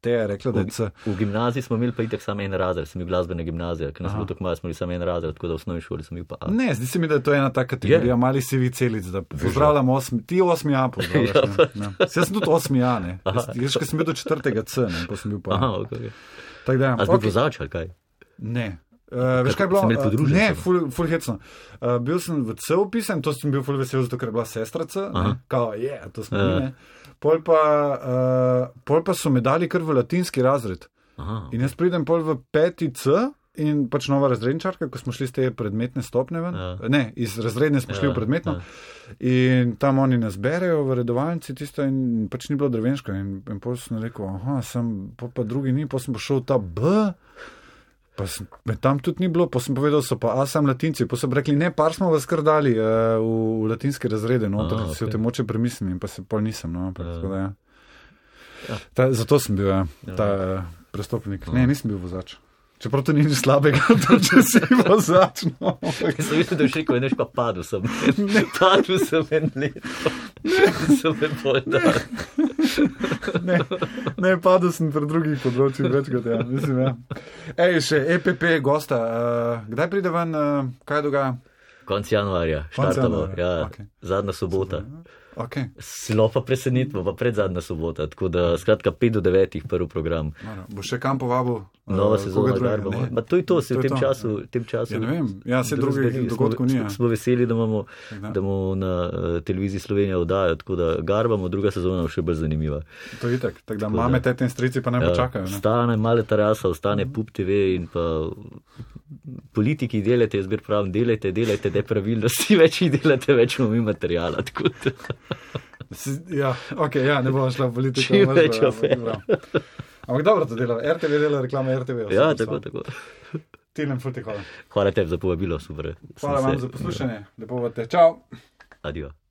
Te je rekla, da je C. V, v gimnaziji smo imeli pa itek samo en razred, sem bil glasbene gimnazije, ker nas bilo tako malo, smo imeli samo en razred, tako da v osnovni šoli sem bil pa A. Ne, zdi se mi, da je to ena taka kategorija, mali si vi celic, da pozdravljam osmi, ti osmi A pozdravljaš. ja, ne, ne. Jaz sem tudi osmi A, ne. Jaz, ker sem bil do četrtega C, ne, pa sem bil pa. Aha, okay. Tak da, A okay. bil zač ali kaj? Ne. Uh, veš kaj je bilo? Uh, ne, ful, ful hecno. Uh, bil sem v C upisan, to sem bil ful vesel, zato ker je bila sestra C, kao, je, yeah, to smo mi, ne. Pol pa, uh, pol pa so me dali kar v latinski razred. Aha. In jaz pridem pol v peti C in pač nova razredničarka, ko smo šli z te predmetne stopne ven. Ja. Ne, iz razredne smo šli ja, v predmetno. Ja. In tam oni nas berejo v redovalnici tisto in pač ni bilo drevenško. In, in pol sem rekel, aha, sem, pol pa drugi ni, pol sem pa šel ta B. Pa sem, tam tudi ni bilo, pa sem povedal, so pa, a sem latinci, pa so rekli, ne, par smo vas kar dali uh, v, v latinske razrede, no, da okay. si o tem moče premislim, pa se pol nisem, no, pa, ja. da, ja. Ja. Ta, zato sem bil ja, ja. ta uh, prestopnik. Ja. Ne, nisem bil vozač. Čeprav to ni nič slabega, to, če si vozač. No. Jaz sem mislil, da je še ko je neš pa padel sem. Ne, padel sem en let. Ne, sem me povedal. Ne, ne, padel sem pri drugih področjih več kot ja. Mislim, ja. Ej, še EPP gosta. Uh, kdaj pride ven, uh, kaj dogaja? Konc januarja, štartamo. Ja, okay. Zadnja sobota. Okay. Slo pa presenetimo, pa pred zadnja sobota. Tako da, skratka, 5 do 9, prvi program. Bo še kam povabil? Nova sezona, Garbo. To je to, se v tem času. Tem času ja, ne vem, ja, se drugih dogodkov ni. Smo veseli, da imamo, da imamo na uh, televiziji Slovenija oddajo, tako da Garbamo, druga sezona bo še bolj zanimiva. To je itak, tako da mame, tete in strici pa ne ja, počakajo. Ne? Stane male terasa, ostane mm. pup TV in pa politiki delajte, jaz bi pravil, delajte, delajte, da je pravilnosti, več jih delate, več imamo mi materijala. ja, okay, ja, ne bomo šla v politiko. Čim več je. Ampak dobro to dela, RTV dela reklame RTV. Ja, tako, tako. Tilem, futi, hvala. Hvala tebi za povabilo, super. Hvala vam za poslušanje, lepo vate. Čau. Adijo.